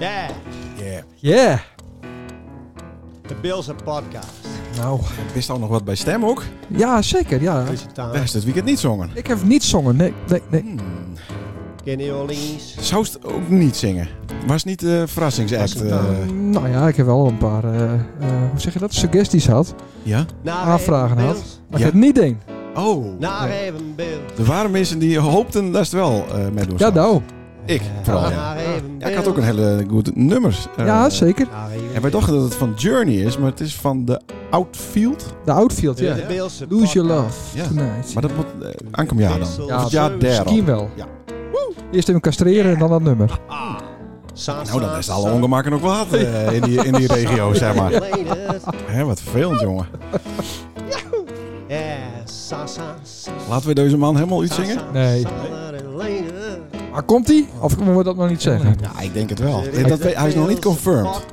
Ja, Yeah. Yeah. de Bilse podcast. Nou, Wist al nog wat bij stem ook? ja, zeker. Ja. Daar is het weekend niet zongen. Ik heb niet zongen. Nee, nee, nee. Hmm. Kenny Orleans. Zou het ook niet zingen? Was niet de verrassingsact? Het eh? Nou ja, ik heb wel een paar, eh, eh, hoe zeg je dat, suggesties had. ja? Naar Aanvragen had. Bills. Maar Ja. ik heb het niet deed. Oh. Naar even Bills. Er waren mensen die hoopten dat ze het wel eh met doen. Ja, nou. Ik vooral. Ja. Ja, ik had ook een hele goede nummers. eh, Ja, zeker. En wij dachten dat het van Journey is, maar het is van de Outfield. De outfield, ja. De Lose your love Ja. tonight. Maar dat moet uh, aankomend jaar dan. Ja, Of jaar derde. Misschien wel. Ja. Eerst even castreren en dan dat nummer. Ah. Nou, dan is alle ongemakken ook wat eh, in, die, in die regio, zeg maar. Hè, wat vervelend, jongen. Laten we deze man helemaal uitzingen? Nee. Maar komt hij? Of moeten we dat nog niet zeggen? Ja, ik denk het wel. Dat, hij is nog niet confirmed.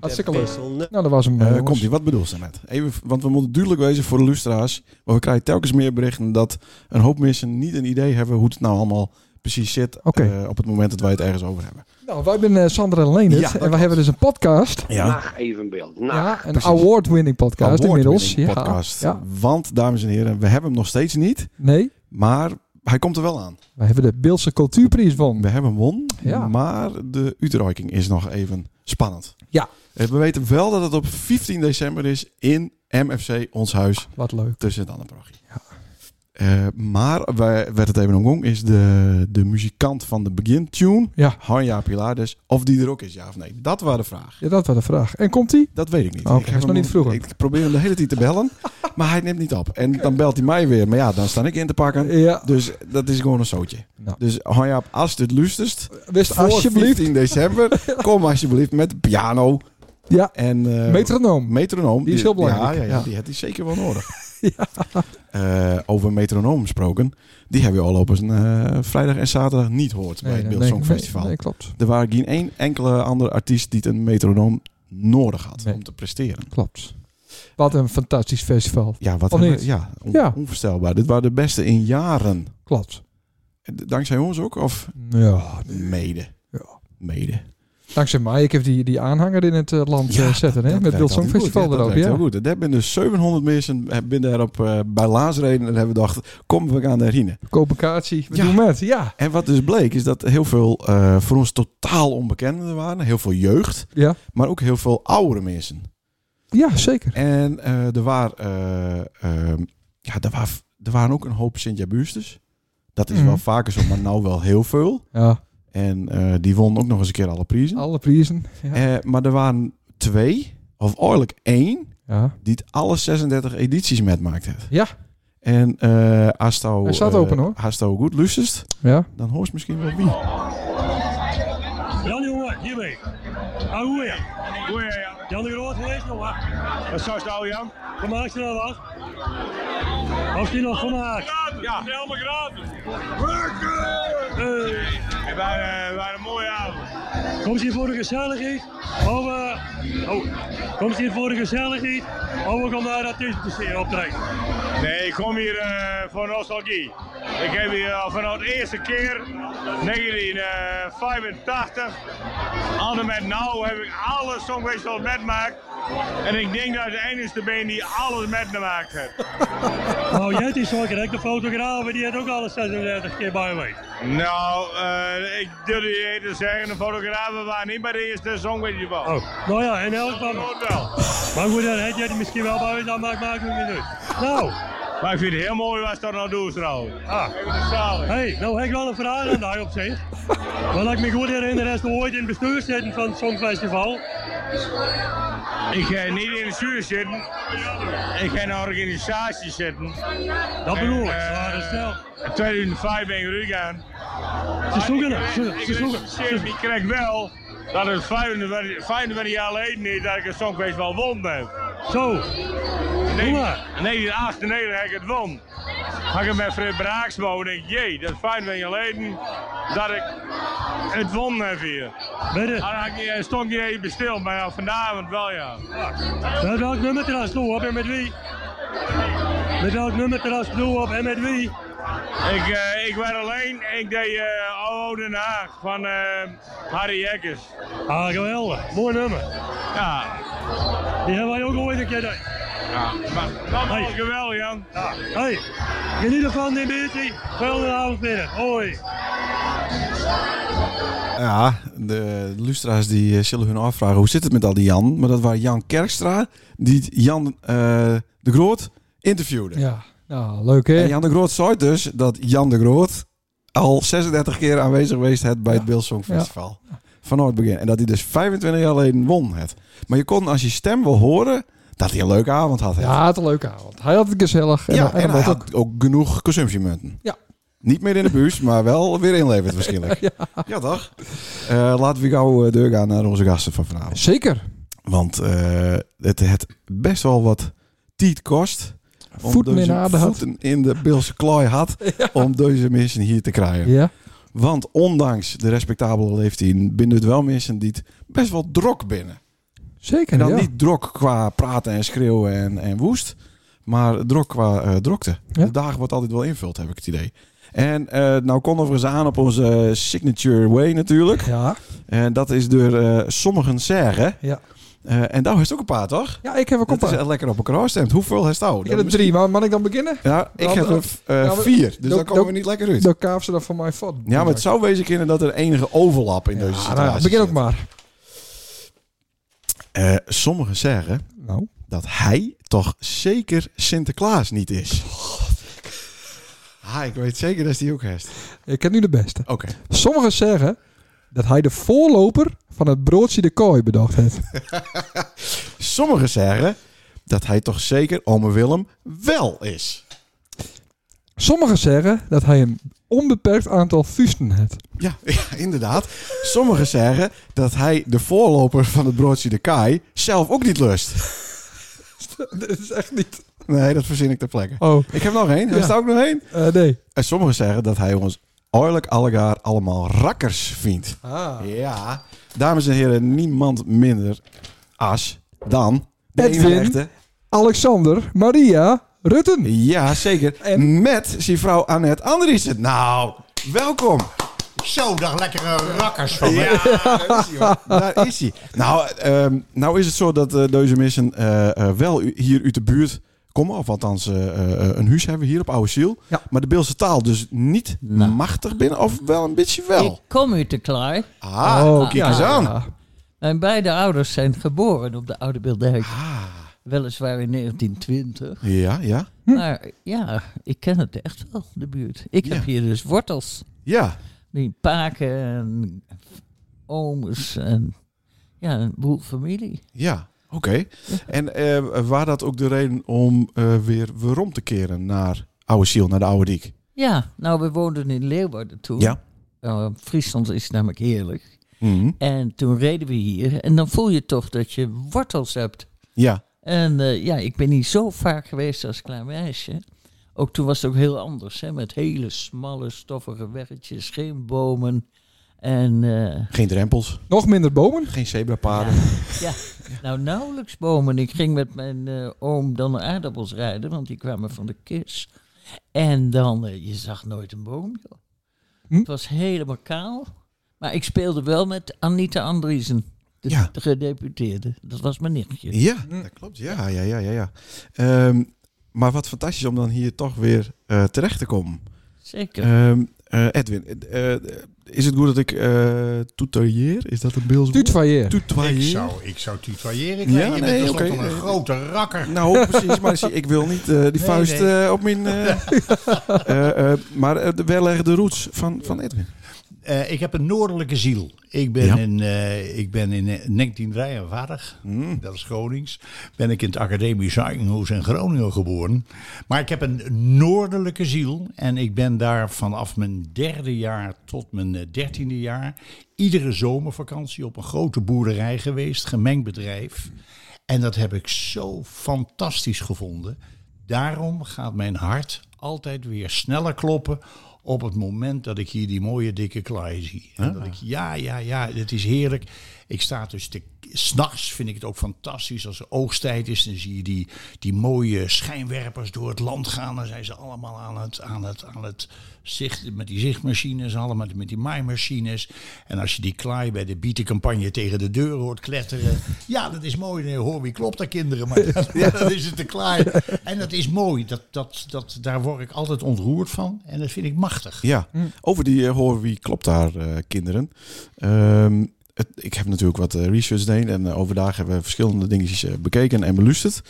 Hartstikke leuk. Nou, dat was hem. Eh, komt ie, wat bedoel ze net? Even, want we moeten duidelijk wezen voor de lustra's. Want we krijgen telkens meer berichten dat een hoop mensen niet een idee hebben hoe het nou allemaal precies zit. Oké. eh, op het moment dat wij het ergens over hebben. Nou, wij zijn eh, Sandra en Leendert. Ja, dat en we klopt. hebben dus een podcast. Nacht evenbeeld. Nacht. Ja, een award-winning podcast inmiddels. Award-winning Ja, podcast. ja. Want, dames en heren, we hebben hem nog steeds niet. Nee, Maar hij komt er wel aan. we hebben de Beeldse Cultuurprijs won. We hebben won. Ja. Maar de uitreiking is nog even spannend. Ja. Eh, We weten wel dat het op 15 december is in MFC Ons Huis Wat leuk. tussen het Eh, maar waar werd het even omgong is de, de muzikant van de begintune, Ja. Hanja Pilares, of die er ook is, ja of nee. Dat was de vraag. Ja, dat was de vraag. En komt hij? Dat weet ik niet. Ik heb nog niet vroeger. Ik probeer hem de hele tijd te bellen, maar hij neemt niet op. En dan belt hij mij weer. Maar ja, dan sta ik in te pakken. Ja. Dus dat is gewoon een zootje. Nou. Dus Hanja, als je het luistert, Wist alsjeblieft. 15 december, kom alsjeblieft met de piano Ja, en eh, metronoom. metronoom. Die is heel belangrijk. Ja, ja, ja, Ja. die heeft hij zeker wel nodig. Eh, over metronoom gesproken. Die hebben we al op een eh, vrijdag en zaterdag niet gehoord bij het Beeld Songfestival. Nee, nee, klopt. Er waren geen één enkele andere artiest die een metronoom nodig had om te presteren. Klopt. Wat een fantastisch festival. Ja, wat niet? ja, on- Ja. onvoorstelbaar. Dit waren de beste in jaren. Klopt. Dankzij ons ook? Of Ja, mede? Ja. Mede. Dankzij mij. Ik heb die, die aanhanger in het eh, land eh, zetten. hè? dat Met Beeld altijd Songfestival. Ja, erop. dat Ja. heel goed. Er hebben dus 700 mensen eh, binnen daarop eh, bij Laasreden en hebben we gedacht, kom we gaan daarheen. Complicatie. We Ja. doen met. Ja. En wat dus bleek is dat heel veel voor ons totaal onbekenden waren. Heel veel jeugd, Ja. maar ook heel veel oudere mensen. Ja, zeker. En er, waren, eh, eh, ja, er, waren, er waren ook een hoop Sint-Jabustes. Dat is Mhm. wel vaker zo, maar nou wel heel veel. Ja. En eh, die won ook nog eens een keer alle prijzen. Alle prijzen. Ja. Eh, maar er waren twee, of eigenlijk één, ja. die het alle 36 edities metmaakt heeft. Ja. En eh als Hij staat open, hoor. Als goed lustest, Ja. dan hoort je misschien wel wie. Jan jongen, hiermee. Ah, hoe ja? Hoe ja? Jan de Groot geweest jongen. Wat zou je nou Jan? Vermaakt je nou wat? Of je nog vermaakt? Ja, helemaal gratis. Het waren, waren een mooie avond. Komt hier voor de gezelligheid? Of, eh, oh, komt hier voor de gezelligheid? Of we gaan daar artiesten optreden? Nee, ik kom hier eh, voor nostalgie. Ik heb hier al vanaf de eerste keer, 1985, Anne met Nou heb ik alle songfestivals metmaakt. En ik denk dat ik de enige ben die alles metgemaakt heeft. Nou, jij is zo de fotograaf, die heeft ook alle 36 keer bij mij. Nou, eh, ik durf je te zeggen, de fotografen waren niet bij de eerste songfestival. Oh, nou ja, in elk geval. wel. Maar goed, dan heb jij die misschien wel bij, dan maakt maakt het niet uit. Nou. Maar ik vind het heel mooi wat ze dat nou doen trouwens. Ah. Even. Hey, nou heb ik wel een vraag aan daar op zich. Wat ik me goed herinner is ooit in het bestuur zitten van het Songfestival. Ik ga niet in de stuur zitten. Ik ga in een organisatie zitten. Dat bedoel ik. Stel. In 2005 ben ik eruit gegaan. Ze zoeken het. Ze, zoeken het. Ik krijg wel dat het 25, 25 jaar geleden is dat ik een Songfestival won ben. Zo. Nee, 1998 heb ik het won. Ik met Fred Braaksmo en denk jee, dat is 25 jaar geleden dat ik het won heb hier. Dan had ik, niet- stond niet even stil, maar ja, vanavond wel ja. Met welk nummer trouwens doe op en met wie? Met welk nummer trouwens doe op en met wie? Ik, eh, ik werd alleen. Ik deed uh, Oude Haag van eh, Harry Eckers. Ah, geweldig. Mooi nummer. Ja, Die hebben wij ook ooit een keer. Ja. Maar, Hey. geweldig, Jan. Ja. Hey, geniet ervan, beetje. Volgende avond weer. Hoi. Ja, de lustra's die eh, zullen hun afvragen hoe zit het met al die Jan. Maar dat waren Jan Kerkstra die Jan eh, de Groot interviewde. Ja, nou, leuk hè? En Jan de Groot zei dus dat Jan de Groot al 36 keer aanwezig geweest het bij het Beeldsong Festival. Vanaf het begin. En dat hij dus 25 jaar geleden won het. Maar je kon als je stem wil horen, dat hij een leuke avond had. Ja, hij had een leuke avond. Hij had het gezellig. En, ja, en, en hij had ook genoeg consumptiemunten. Ja. Niet meer in de bus, maar wel weer inleverd waarschijnlijk. ja. toch? Eh, laten we gauw uh, doorgaan naar onze gasten van vanavond. Zeker. Want eh, het het best wel wat tijd kost. om Voeten in had. voeten in de Beelse klooi had. Om deze mensen hier te krijgen. Ja. Want ondanks de respectabele leeftijd binnen het wel mensen die het best wel drok binnen. Zeker, En dan ja. niet drok qua praten en schreeuwen en, en woest. Maar drok qua eh, drokte. Ja. De dagen wordt altijd wel invuld, heb ik het idee. En eh nou konden we eens aan op onze signature way natuurlijk. Ja. En dat is door eh, sommigen zeggen. Ja. Eh, en daar heeft ook een paar, toch? Ja, ik heb een Dat is lekker op elkaar afgestemd. Hoeveel heeft jou? Ik heb er drie, maar mag ik dan beginnen? Ja, ik Dan- heb er eh, maar- vier. Dus dan- komen we niet lekker uit. Dan kaaf ze dan van mij van. Ja, maar het zou wezen kunnen dat er enige overlap in deze Ja, situatie nou begin ook maar. Eh, sommigen zeggen Nou. dat hij toch zeker Sinterklaas niet is. Ah, ik weet zeker dat hij ook heeft. Ik heb nu de beste. Oké. Sommigen zeggen dat hij de voorloper van het broodje de kooi bedacht heeft. Sommigen zeggen dat hij toch zeker ome Willem wel is. Sommigen zeggen dat hij een onbeperkt aantal fusten heeft. Ja, ja, inderdaad. Sommigen zeggen dat hij de voorloper van het broodje de kaai zelf ook niet lust. Dit is echt niet... Nee, dat verzin ik ter plekke. Oh, Ik heb nog één. Er Ja. staat ook nog één. eh, nee. En sommigen zeggen dat hij ons oorlijk allegaar allemaal rakkers vindt. Ah. Ja, dames en heren, niemand minder as dan de Edwin. Alexander Maria Rutten. Ja, zeker. En? Met zijn vrouw Annette Andriessen. Nou, welkom. Zo, dag lekkere rakkers van me. Ja, daar is hij. hoor. Daar is hij. Nou, ehm, nou is het zo dat eh, deze mensen eh, eh, wel u- hier uit de buurt komen. Of althans, eh, eh, een huis hebben hier op Oude Ziel. Ja. Maar de Beelse taal dus niet Nou. machtig binnen. Of wel een beetje wel. Ik kom uit de Klaai. Ah, Oh, kijk eens ja. aan. Mijn beide ouders zijn geboren op de Oude Beeldijk. Ah, Weliswaar in 1920. ja, ja. Maar ja, ik ken het echt wel, de buurt. Ik Ja. heb hier dus wortels. Ja, Die paken en ooms en ja, een boel familie. ja. Oké. En eh waar dat ook de reden om eh, weer waarom te keren naar Oude Ziel, naar de Oude Diek? Ja, nou, we woonden in Leeuwarden toen. Ja. Uh, Friesland is namelijk heerlijk. Mhm. En toen reden we hier. En dan voel je toch dat je wortels hebt. Ja. En eh, ja, ik ben hier zo vaak geweest als klein meisje. Ook toen was het ook heel anders, hè, met hele smalle, stoffige weggetjes, geen bomen. En eh, Geen drempels, Nog minder bomen. geen zebrapaden. ja, nou nauwelijks bomen. Ik ging met mijn eh, oom dan aardappels rijden, want die kwamen van de kist. En dan, je zag nooit een boom. Joh. Hm? Het was helemaal kaal. Maar ik speelde wel met Anita Andriessen, de, Ja. de gedeputeerde. Dat was mijn nichtje. Ja, dat klopt. Ja, ja, ja, ja. ja. Ehm, maar wat fantastisch om dan hier toch weer eh, terecht te komen. Zeker. Ehm, eh, Edwin, eh, is het goed dat ik uh, tutoyeer? Is dat een beeldswoord? Tutoyer. Tutoyeer? Ik zou, ik zou tutoyeren. Ja, Ja, je nee, bent nee. een grote rakker. Nou, precies. Maar zie, ik wil niet eh, die vuist nee. eh, op mijn... eh, eh, eh, maar uh, waar liggen de roots van, van Edwin? Uh, ik heb een noordelijke ziel. Ik ben, Ja. in, uh, ik ben in 1953, Mm. dat is Gronings, ben ik in het Academisch Ziekenhuis in Groningen geboren. Maar ik heb een noordelijke ziel en ik ben daar vanaf mijn derde jaar tot mijn eh, dertiende jaar iedere zomervakantie op een grote boerderij geweest, gemengd bedrijf. En dat heb ik zo fantastisch gevonden. Daarom gaat mijn hart altijd weer sneller kloppen op het moment dat ik hier die mooie dikke klaai zie. En dat ik, ja, ja, ja, het is heerlijk. Ik sta dus te, s'nachts vind ik het ook fantastisch als er oogsttijd is. Dan zie je die, die mooie schijnwerpers door het land gaan. Dan zijn ze allemaal aan het, aan het, aan het zicht, met die zichtmachines, allemaal met die maaimachines. En als je die klaai bij de bietencampagne tegen de deur hoort kletteren. Ja, dat is mooi. Nee, hoor wie klopt daar kinderen. Maar dan is het de klaai. En dat is mooi. Dat, dat, dat, daar word ik altijd ontroerd van. En dat vind ik machtig. Ja, over die uh, hoor wie klopt daar, uh, kinderen. Ehm, het, ik heb natuurlijk wat uh, research gedaan en uh, overdag hebben we verschillende dingetjes uh, bekeken en beluisterd.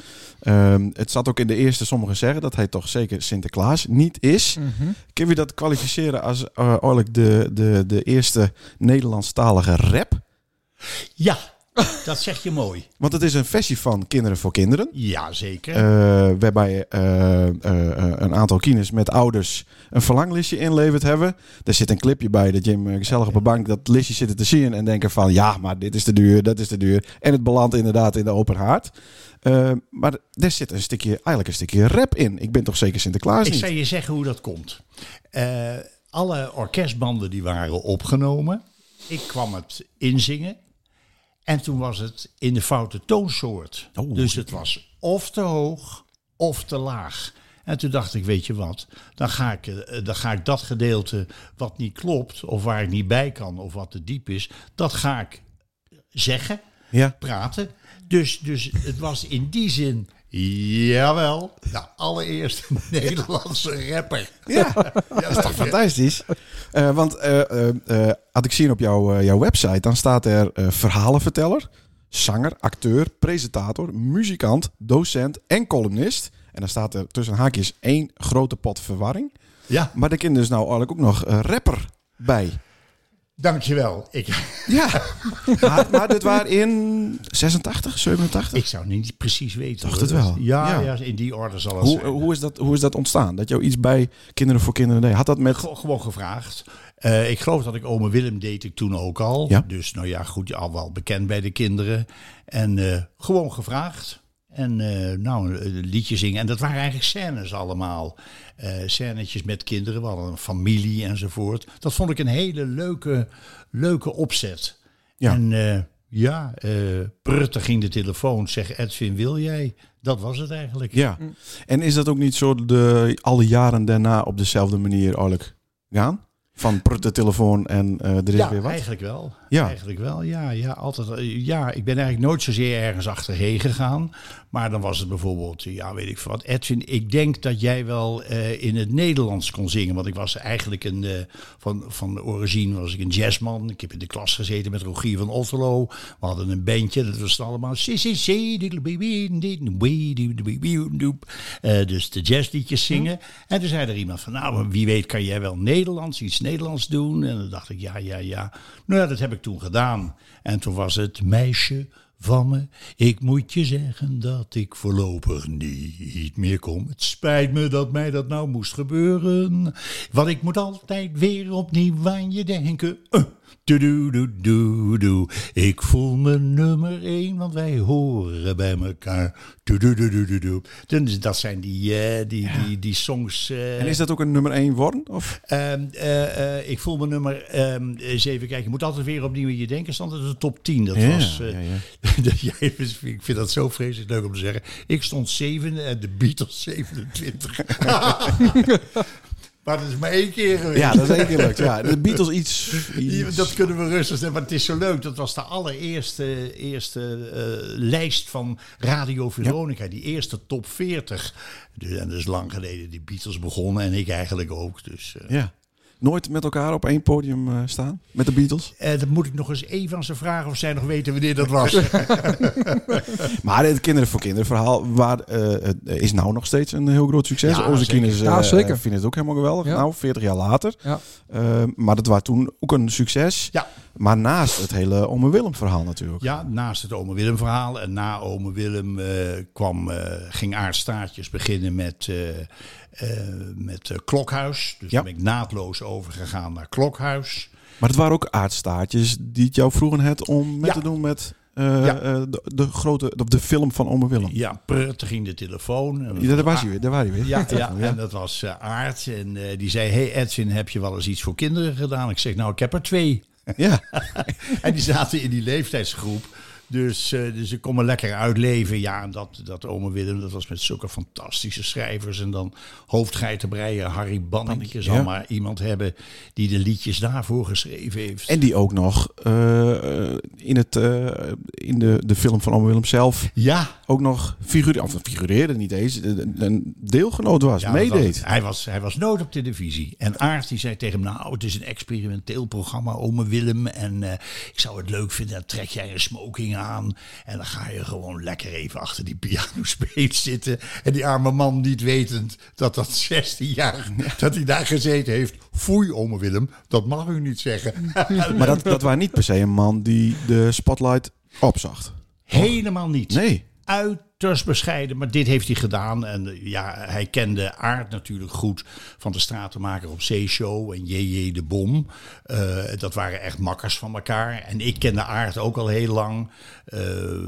Um, het zat ook in de eerste, sommigen zeggen dat hij toch zeker Sinterklaas niet is. Mm -hmm. Kun je dat kwalificeren als eigenlijk de, de, de eerste Nederlandstalige rap? Ja, dat zeg je mooi. Want het is een versie van Kinderen voor Kinderen. Ja, zeker. Uh, waarbij uh, uh, een aantal kines met ouders een verlanglistje inleverd hebben. Er zit een clipje bij dat Jim gezellig op een bank dat listje zitten te zien en denken van ja, maar dit is te duur, dat is te duur. En het belandt inderdaad in de open haard. maar er zit een stukje, eigenlijk een stukje rap in. Ik ben toch zeker Sinterklaas Ik niet? zal je zeggen hoe dat komt. alle orkestbanden die waren opgenomen. Ik kwam het inzingen. En toen was het in de foute toonsoort. Oh, dus het was of te hoog of te laag. En toen dacht ik, weet je wat, dan ga ik, dan ga ik dat gedeelte wat niet klopt, of waar ik niet bij kan, of wat te diep is, dat ga ik zeggen, ja. praten. Dus, dus het was in die zin, jawel, de allereerste Nederlandse rapper. Ja, ja dat is toch fantastisch. Uh, want uh, uh, had ik zien op jouw, jouw website, dan staat er verhalenverteller, zanger, acteur, presentator, muzikant, docent en columnist. En dan staat er tussen haakjes één grote pot verwarring. Ja. Maar er kind dus nou eigenlijk ook nog rapper bij. Dankjewel. Ik... Ja, maar, maar dit waren in 86, 87? Ik zou niet precies weten. Dacht het wel. Ja, ja. ja, in die orde zal het hoe, zijn. Hoe is, dat, hoe is dat ontstaan? Dat jou iets bij Kinderen voor Kinderen deed? Had dat met... Gewoon gevraagd. Uh, ik geloof dat ik ome Willem deed ik toen ook al. Ja. Dus nou ja, goed, al wel bekend bij de kinderen. En uh, gewoon gevraagd. En uh, nou, een liedje zingen. En dat waren eigenlijk scènes allemaal. Uh, scènetjes met kinderen. We hadden een familie enzovoort. Dat vond ik een hele leuke, leuke opzet. Ja. En uh, ja, prutte ging de telefoon. Zeg Edwin, wil jij? Dat was het eigenlijk. Ja. En is dat ook niet zo de, alle jaren daarna op dezelfde manier eigenlijk gaan? Van prutte telefoon en uh, er is ja, weer wat? eigenlijk wel. Ja. Eigenlijk wel, ja. Ja, altijd, ja, ik ben eigenlijk nooit zozeer ergens achterheen gegaan. Maar dan was het bijvoorbeeld, ja, weet ik wat. Edwin, ik denk dat jij wel uh, in het Nederlands kon zingen. Want ik was eigenlijk een, uh, van, van de origine was ik een jazzman. Ik heb in de klas gezeten met Rogier van Otterlo. We hadden een bandje, dat was allemaal... Uh, dus de jazzliedjes zingen. En toen zei er iemand van, nou, wie weet kan jij wel Nederlands, iets Nederlands doen? En dan dacht ik, ja, ja, ja. Nou ja, dat heb ik toen gedaan. En toen was het meisje van me. Ik moet je zeggen dat ik voorlopig niet meer kom. Het spijt me dat mij dat nou moest gebeuren. Want ik moet altijd weer opnieuw aan je denken. Uh. Doe. Ik voel me nummer één, want wij horen bij elkaar. Doe, doe. Dat zijn die, uh, die, ja. die, die songs. Uh, en is dat ook een nummer één worden? Of? Uh, ik voel me nummer. eens even kijken. Je moet altijd weer opnieuw in je denken. Stond het de top 10. Dat ja, was. ja, ik vind dat zo vreselijk leuk om te zeggen. Ik stond zevende en de Beatles 27. Maar dat is maar één keer geweest. Ja, dat is één keer gelukt. Ja, de Beatles iets, iets... Dat kunnen we rustig zeggen, maar het is zo leuk. Dat was de allereerste eerste, uh, lijst van Radio Veronica. Ja. Die eerste top 40. Dus, en dat is lang geleden die Beatles begonnen en ik eigenlijk ook. Dus, uh, ja. Nooit met elkaar op één podium uh, staan? Met de Beatles? Uh, dat moet ik nog eens even aan ze vragen of zij nog weten wanneer dat was. maar het Kinderen voor Kinderen verhaal waar, uh, is nou nog steeds een heel groot succes. Ja, Onze zeker. kinderen Ja, zeker. vinden het ook helemaal geweldig. Ja. Nou, 40 jaar later. Ja. maar dat was toen ook een succes. Ja. Maar naast het hele Ome Willem verhaal natuurlijk. Ja, naast het Ome Willem verhaal. En na Ome Willem uh, kwam, uh, ging Aard Staartjes beginnen met, uh, met Klokhuis. Dus Ja. ben ik naadloos overgegaan naar Klokhuis. Maar het waren ook aardstaartjes die het jou vroegen het om Ja. te doen met eh, Ja. eh, de, de grote, de, de film van Ome Willem. Ja, prrtte ging de telefoon. En Ja, daar was Aard- hij weer. Daar was hij weer. Ja, ja, en dat was eh, Aard. En eh, die zei, hey Edwin, heb je wel eens iets voor kinderen gedaan? Ik zeg, nou, ik heb er twee. Ja. En die zaten in die leeftijdsgroep. Dus, eh, dus ik kon me lekker uitleven. Ja, en dat, dat ome Willem, dat was met zulke fantastische schrijvers. En dan hoofdgeitenbreien, Harry Banneke zal ja. maar iemand hebben die de liedjes daarvoor geschreven heeft. En die ook nog eh, in, het, eh, in de, de film van Ome Willem zelf ja, ook nog figureerde, of figureerde niet eens, een deelgenoot was, Ja, meedeed. dat- hij, was, hij was nooit op televisie. En Aart die zei tegen hem, nou, het is een experimenteel programma, ome Willem. En ik zou het leuk vinden, dan trek jij een smoking aan. En dan ga je gewoon lekker even achter die pianospeet zitten. En die arme man niet wetend dat dat 16 jaar, dat hij daar gezeten heeft. Foei, ome Willem, dat mag u niet zeggen. Maar dat, dat was niet per se een man die de spotlight opzag. Helemaal niet. Nee. Bescheiden, maar dit heeft hij gedaan. En eh, ja, hij kende Aard natuurlijk goed van de stratenmaker op Zeeshow en JJ de Bom. Eh, dat waren echt makkers van elkaar. En ik kende Aard ook al heel lang. Eh,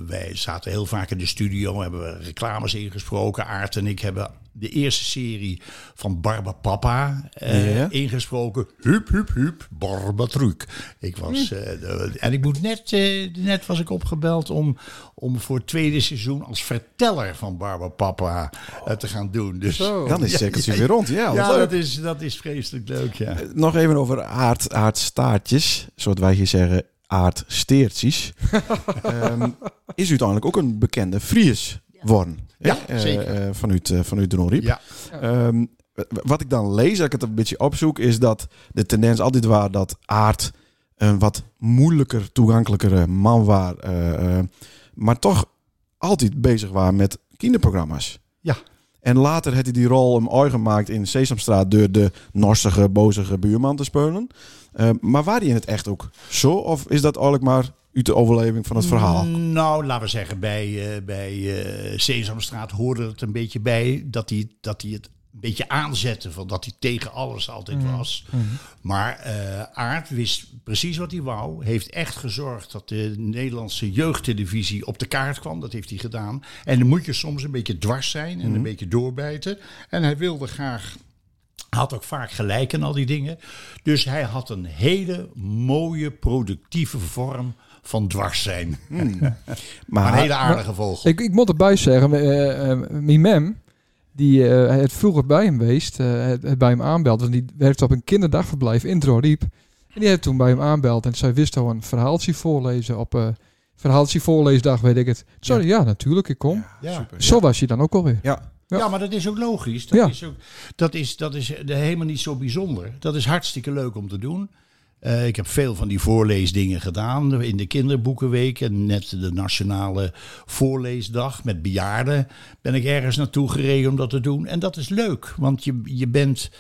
wij zaten heel vaak in de studio, hebben we reclames ingesproken. Aard en ik hebben de eerste serie van Barba Papa eh, Ja. ingesproken. Hup, hup, hup, Barba Truc. Ik was, Hm. eh, de- en ik moet net, eh, net was ik opgebeld om, om voor het tweede seizoen als verteller van Barba Papa te gaan doen. Dus Zo. Dan is het cirkeltje weer rond. Ja, dat is, dat is vreselijk leuk, ja. Nog even over aard, aardstaartjes, zoals wij hier zeggen, aardsteertjes. Ehm, is uiteindelijk ook een bekende Fries worden. Ja, hè? Eh, zeker. eh, vanuit, eh, vanuit de Nonriep. Ja, Ehm, wat ik dan lees, als ik het een beetje opzoek, is dat de tendens altijd was dat aard een wat moeilijker toegankelijkere man was. maar toch altijd bezig was met kinderprogramma's. Ja. En later heeft hij die rol hem eigen gemaakt in Sesamstraat door de norsige, bozige buurman te spelen. Eh, maar waar hij in het echt ook zo? Of is dat eigenlijk maar uit de overleving van het verhaal? Nou, laten we zeggen, bij, eh, bij eh, Sesamstraat hoorde het een beetje bij dat hij, dat hij het een beetje aanzette. Van dat hij tegen alles altijd was. Maar eh Aard wist precies wat hij wou. Heeft echt gezorgd dat de Nederlandse jeugdtelevisie op de kaart kwam. Dat heeft hij gedaan. En dan moet je soms een beetje dwars zijn en een beetje doorbijten. En hij wilde graag had ook vaak gelijk in al die dingen. Dus hij had een hele mooie, productieve vorm van dwars zijn. Maar, Maar een hele aardige vogel. Ik, ik moet erbij zeggen, eh, eh, mijn mem, die eh, het vroeger bij hem weest, eh, het, het bij hem aanbeld, want die werkte op een kinderdagverblijf in Droriep. En die heeft toen bij hem aanbeld en zij wist al een verhaaltje voorlezen op eh verhaaltje voorleesdag, weet ik het. Sorry, ja. natuurlijk, ik kom. ja. super. Zo was je dan ook alweer. Ja, Ja. Ja, maar dat is ook logisch. Dat, Ja. is, ook, dat, is, dat is helemaal niet zo bijzonder. Dat is hartstikke leuk om te doen. Eh, ik heb veel van die voorleesdingen gedaan in de kinderboekenweek. En net de nationale voorleesdag met bejaarden ben ik ergens naartoe gereden om dat te doen. En dat is leuk, want je, je, bent,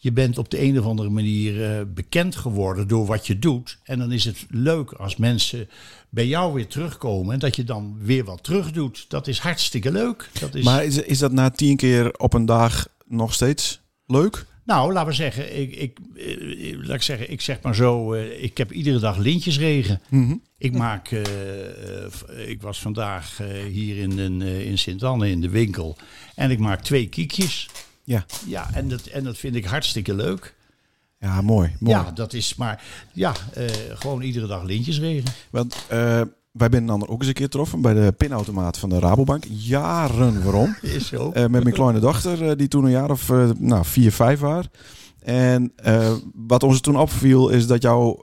je bent op de een of andere manier eh, bekend geworden door wat je doet. En dan is het leuk als mensen bij jou weer terugkomen en dat je dan weer wat terug doet. Dat is hartstikke leuk. Dat is... maar is, is dat na tien keer op een dag nog steeds leuk? Nou, laten we zeggen, ik, ik, eh, laat ik zeggen, ik zeg maar zo, eh, ik heb iedere dag lintjesregen. Ik maak, eh, eh, ik was vandaag eh, hier in, eh, in Sint-Anne in de winkel en ik maak twee kiekjes. Ja. Ja, en dat, en dat vind ik hartstikke leuk. Ja, mooi. mooi. Ja, dat is maar, ja, eh, gewoon iedere dag lintjesregen. Want eh, wij zijn dan ook eens een keer getroffen bij de pinautomaat van de Rabobank. Jaren waarom. Is zo. Eh, met mijn kleine dochter, eh, die toen een jaar of eh, nou, vier, vijf was. En wat ons toen opviel, is dat jou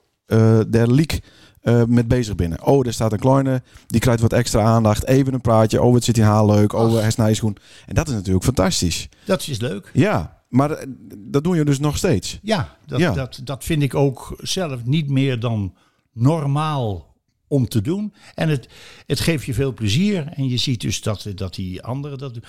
daar liek eh, met bezig binnen. Oh, er staat een kleine, die krijgt wat extra aandacht. Even een praatje. Oh, het zit hier haar leuk. Oh, hij is naar je schoen. En dat is natuurlijk fantastisch. Dat is leuk. Ja, maar dat doe je dus nog steeds. Ja, dat, Ja. Dat, dat vind ik ook zelf niet meer dan normaal om te doen. En het, het geeft je veel plezier. En je ziet dus dat, dat die anderen dat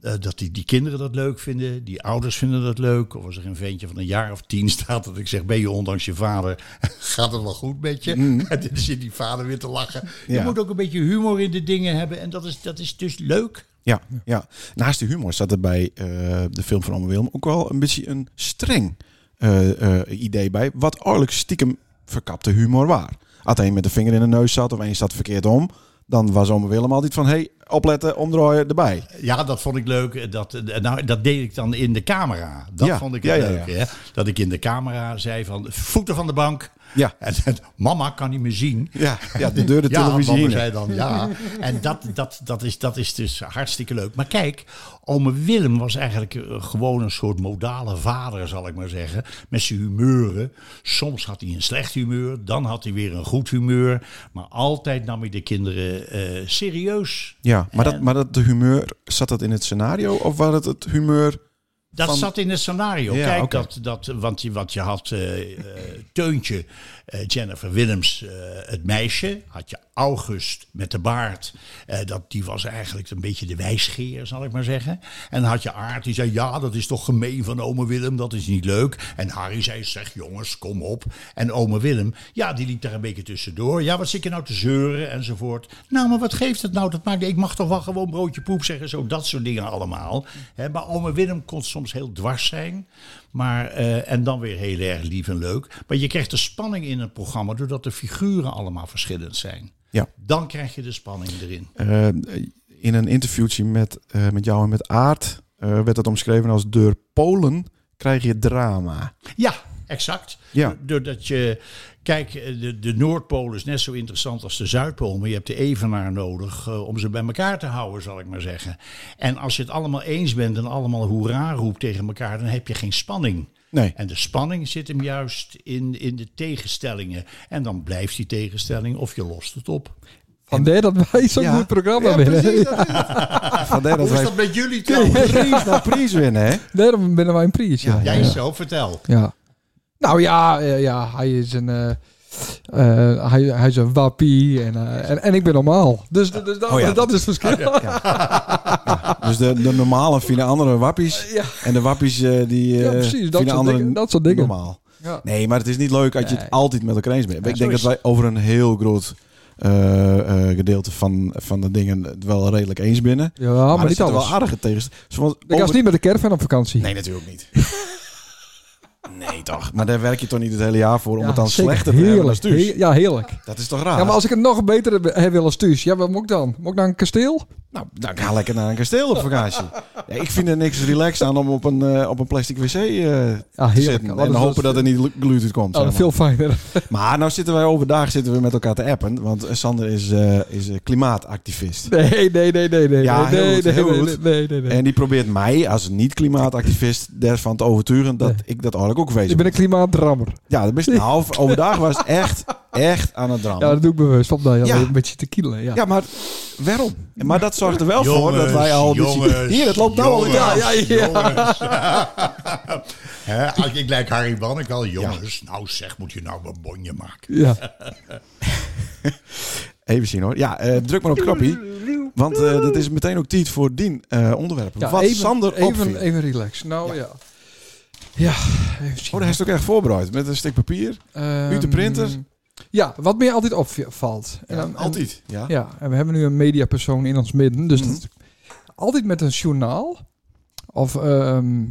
eh, dat die, die kinderen dat leuk vinden. Die ouders vinden dat leuk. Of als er een ventje van een jaar of tien staat dat ik zeg, ben je ondanks je vader, gaat het wel goed met je? En dan zit die vader weer te lachen. Je moet ook een beetje humor in de dingen hebben. En dat is, dat is dus leuk. Ja, ja. Naast de humor staat er bij eh, de film van Ome Willem ook wel een beetje een streng eh, idee bij. Wat eigenlijk stiekem verkapte humor waar. Een met de vinger in de neus zat of een zat verkeerd om, dan was Ome Willem altijd van... hey, opletten, omdraaien, erbij. Ja, dat vond ik leuk. Dat, eh, nou, dat deed ik dan in de camera. Dat Ja, vond ik ja, leuk. ja. Hè? Dat ik in de camera zei van voeten van de bank. Ja. En, en mama kan niet meer zien. Ja, ja de deur de Ja, televisie mama heen. zei dan ja. En dat, dat, dat, is, dat is dus hartstikke leuk. Maar kijk, ome Willem was eigenlijk eh, gewoon een soort modale vader, zal ik maar zeggen. Met zijn humeuren. Soms had hij een slecht humeur, dan had hij weer een goed humeur. Maar altijd nam hij de kinderen eh, serieus. Ja, maar, dat, maar dat de humeur, zat dat in het scenario of was het het humeur? Dat Van- zat in het scenario. Ja, Kijk, dat, dat, want je, wat je had eh, eh, Teuntje, eh, Jennifer Willems, het meisje. Had je August met de baard. dat, die was eigenlijk een beetje de wijsgeer, zal ik maar zeggen. En dan had je Aard, die zei, ja, dat is toch gemeen van ome Willem. Dat is niet leuk. En Harry zei, zeg jongens, kom op. En ome Willem, ja, die liep daar een beetje tussendoor. Ja, wat zit je nou te zeuren enzovoort. Nou, maar wat geeft het nou? Dat maakt, ik mag toch wel gewoon broodje poep zeggen. Zo, dat soort dingen allemaal. Maar ome Willem kon soms heel dwars zijn. Maar, eh, en dan weer heel erg lief en leuk. Maar je krijgt de spanning in het programma doordat de figuren allemaal verschillend zijn. Ja. Dan krijg je de spanning erin. Eh, in een interviewtje met, eh, met jou en met Aard werd het omschreven als door Polen krijg je drama. Ja, exact. Ja. Doordat je, kijk, de, de Noordpool is net zo interessant als de Zuidpool, maar je hebt de evenaar nodig eh, om ze bij elkaar te houden, zal ik maar zeggen. En als je het allemaal eens bent en allemaal hoera roept tegen elkaar, dan heb je geen spanning. Nee. En de spanning zit hem juist in, in de tegenstellingen. En dan blijft die tegenstelling of je lost het op. Vandaar dat wij zo'n Ja. goed programma Ja, winnen. precies, dat. Vandaar dat Hoe is wij dat met jullie trouwens? prijs na prijs winnen, hè? Daarom binnen wij een prijs. Ja, Jij ja. zo, vertel. Ja. Nou ja, eh, ja hij is een... eh, eh, hij, hij is een wappie en, en, en ik ben normaal. Dus, dus dat, Oh ja. dat is het verschil. Dus de, de normale vinden andere wappies. Ja. En de wappies die Ja, precies, dat vinden soort anderen dingen, dat soort dingen. normaal. Ja. Nee, maar het is niet leuk als je het altijd met elkaar eens bent. Ja, ik denk dat wij over een heel groot gedeelte van, van de dingen het wel redelijk eens binnen. Ja, maar, maar niet alles. wel aardige tegens. Zoals Ik over- niet met de caravan op vakantie. Nee, natuurlijk niet. nee, toch. Maar daar werk je toch niet het hele jaar voor om Ja, het dan zeker. slechter te hebben als heerlijk. thuis? He- Ja, heerlijk. Dat is toch raar? Ja, maar als ik het nog beter heb- willen als thuis, ja, wat moet ik dan? Moet ik naar een kasteel? Nou, dan ga lekker naar een kasteel op vakantie. Ja, ik vind er niks relaxed aan om op een, eh, op een plastic wc eh, te heerlijk. zitten. Wat En hopen dat? dat er niet gluten komt. Oh, veel fijner. Maar nou zitten wij overdag zitten we met elkaar te appen. Want eh, Sander is, is klimaatactivist. Nee, nee, nee, nee, nee. Ja, nee, heel goed, nee, heel nee, goed. nee, nee, nee. En die probeert mij als niet-klimaatactivist ervan te overtuigen dat ik dat eigenlijk ook wezen Ik ben een klimaatdrammer. Ja, dat is nou, overdag was het echt, echt aan het drammen. Ja, dat doe ik bewust. Op dat je Ja. een beetje te kielen. Ja. Ja, maar waarom? Maar dat zorgt er wel voor dat wij al... beetje- Hier, het loopt nou al... Ja, ja, ja. jongens. Hè, als ik lijk Harry Banneke al. Jongens, nou zeg, moet je nou een bonje maken. ja. Even zien hoor. Ja, eh, druk maar op knoppie. Want eh, dat is meteen ook tijd voor die eh, onderwerpen. Ja, Wat even, Sander even, opviel. even relax. Nou ja. Ja, even zien. Oh, daar is het ook echt voorbereid. Met een stuk papier. Uit de printer? Ja, wat mij altijd opvalt. En dan- en- Altijd. Ja. Ja, en we hebben nu een mediapersoon in ons midden. Dus Mhm. dat- altijd met een journaal. Of ehm,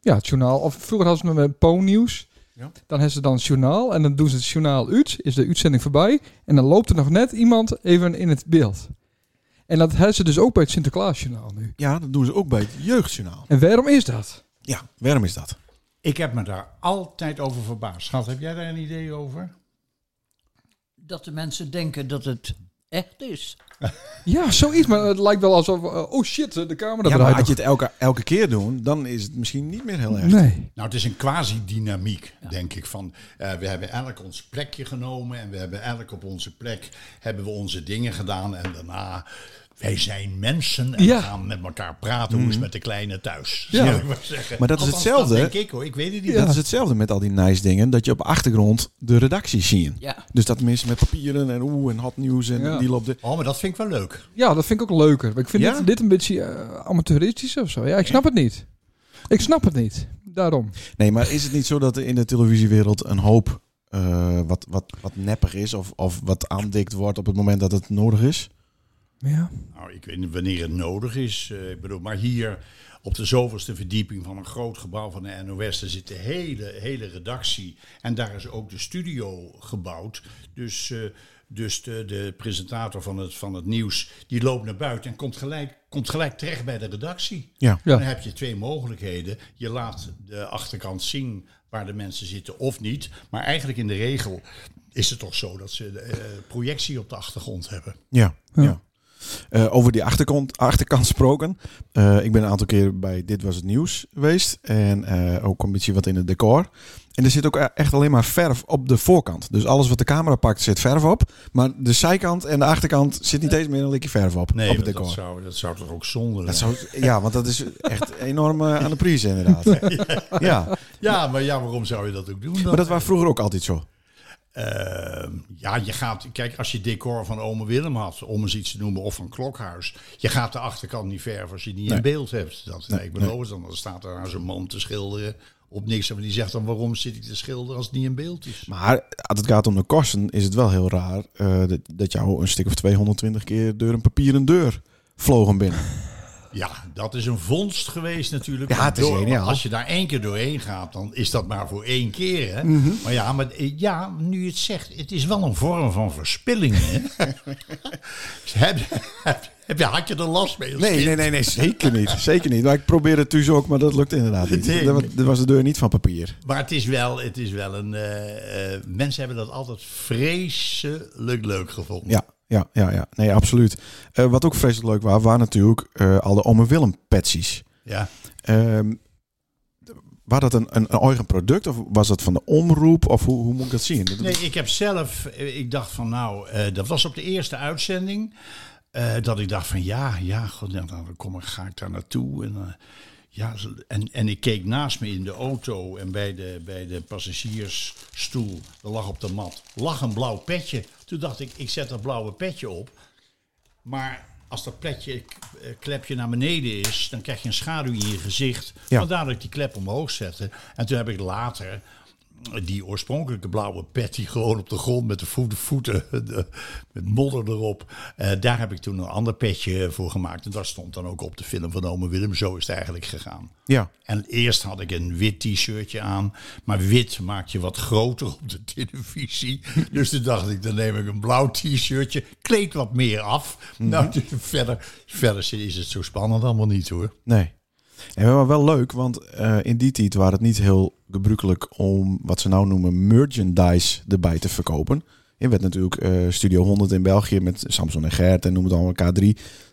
ja, het journaal. Of vroeger hadden ze met Po-nieuws. Ja. Dan hebben ze dan het journaal. En dan doen ze het journaal uit. Is de uitzending voorbij. En dan loopt er nog net iemand even in het beeld. En dat hebben ze dus ook bij het Sinterklaasjournaal nu. ja, dat doen ze ook bij het Jeugdjournaal. En waarom is dat? Ja, waarom is dat? Ik heb me daar altijd over verbaasd. Schat, heb jij daar een idee over? Dat de mensen denken dat het echt is. Ja, zoiets. Maar het lijkt wel alsof... eh, oh shit, de camera Ja, maar draait als je het elke, elke keer doet, dan is het misschien niet meer heel erg. Nee. Nou, het is een quasi-dynamiek, denk ik. Van, eh, we hebben elk ons plekje genomen en we hebben elk op onze plek hebben we onze dingen gedaan. En daarna, wij zijn mensen en Ja. gaan met elkaar praten hoe is het met de kleine thuis. Ja. ik maar zeggen. Maar dat is hetzelfde. Dat denk ik hoor, ik weet het niet. Ja. Dat is hetzelfde met al die nice dingen, dat je op de achtergrond de redactie ziet. Ja. Dus dat mensen met papieren en oeh en hot nieuws en Ja. die loopt de... Oh, maar dat vind ik wel leuk. Ja, dat vind ik ook leuker. Maar ik vind Ja? dit, dit een beetje eh, amateuristisch of zo. Ja, ik snap het niet. Ik snap het niet. Daarom. Nee, maar is het niet zo dat er in de televisiewereld een hoop eh, wat, wat, wat neppig is of, of wat aandikt wordt op het moment dat het nodig is? Ja. Nou, ik weet niet wanneer het nodig is. Eh, ik bedoel, maar hier op de zoveelste verdieping van een groot gebouw van de NOS, daar zit de hele, hele redactie. En daar is ook de studio gebouwd. Dus, eh, dus de, de presentator van het, van het nieuws, die loopt naar buiten en komt gelijk, komt gelijk terecht bij de redactie. Ja. Ja. Dan heb je twee mogelijkheden. Je laat de achterkant zien waar de mensen zitten of niet. Maar eigenlijk in de regel is het toch zo dat ze de, eh, projectie op de achtergrond hebben. Ja, ja. Ja. Eh, over die achterkant, achterkant gesproken. Eh, ik ben een aantal keer bij Dit Was Het Nieuws geweest. En eh, ook een beetje wat in het decor. En er zit ook e- echt alleen maar verf op de voorkant. Dus alles wat de camera pakt zit verf op. Maar de zijkant en de achterkant zit niet eens meer een likje verf op. Nee, op het decor. dat zou, dat zou toch ook zonde Dat zou, ja, want dat is echt enorm eh, aan de prijs inderdaad. Ja, Ja, maar ja, waarom zou je dat ook doen dan? maar dat was vroeger ook altijd zo. Ehm, ja, je gaat, kijk, als je decor van Ome Willem had, om eens iets te noemen, of van Klokhuis, je gaat de achterkant niet verven als je die Nee. in beeld hebt. Dat, Nee, ik beloof het dan, dan staat er aan zo'n man te schilderen op niks. En die zegt dan, waarom zit ik te schilderen als het niet in beeld is? Maar als het gaat om de kosten, is het wel heel raar eh, dat, dat jou een stuk of 220 keer door een papieren deur vlogen binnen. Ja, dat is een vondst geweest natuurlijk. Ja, het is Door- geniaal. Als je daar één keer doorheen gaat, dan is dat maar voor één keer. Hè? Mhm. Maar ja, maar eh, ja, nu je het zegt, het is wel een vorm van verspilling. Hè? heb, heb, had je er last mee? Nee, kind? nee, nee, nee, zeker niet. Zeker niet. Maar ik probeerde het thuis ook, maar dat lukt inderdaad niet. Nee. Dat was de deur niet van papier. Maar het is wel, het is wel een. eh, eh, mensen hebben dat altijd vreselijk leuk gevonden. Ja, ja, ja, ja. Nee, absoluut. Eh, wat ook vreselijk leuk was, waren natuurlijk eh, al de Ome Willem patsies. Ja. Ehm was dat een, een, een eigen product of was dat van de omroep? Of hoe, hoe moet ik dat zien? Nee, ik heb zelf, eh, ik dacht van nou, dat was op de eerste uitzending. dat ik dacht van ja, ja, god, ja, dan kom ik, ga ik daar naartoe. En, ja, en, en ik keek naast me in de auto en bij de, bij de passagiersstoel, er lag op de mat, lag een blauw petje. Toen dacht ik, ik zet dat blauwe petje op. Maar als dat pletje, eh, klepje naar beneden is, dan krijg je een schaduw in je gezicht. Ja. Vandaar dat ik die klep omhoog zette. En toen heb ik later die oorspronkelijke blauwe pet die gewoon op de grond met de voeten, voeten de- met modder erop. eh, daar heb ik toen een ander petje voor gemaakt. En dat stond dan ook op de film van Ome Willem. Zo is het eigenlijk gegaan. Ja, En eerst had ik een wit t-shirtje aan. Maar wit maakt je wat groter op de televisie. Dus toen dacht ik, dan neem ik een blauw t-shirtje. Kleed wat meer af. Nou, dus verder, verder is het zo spannend allemaal niet hoor. nee. En maar wel leuk, want eh, in die tijd waren het niet heel gebruikelijk om wat ze nou noemen merchandise erbij te verkopen. Je werd natuurlijk eh, Studio 100 in België met Samson en Gert en noem het allemaal K3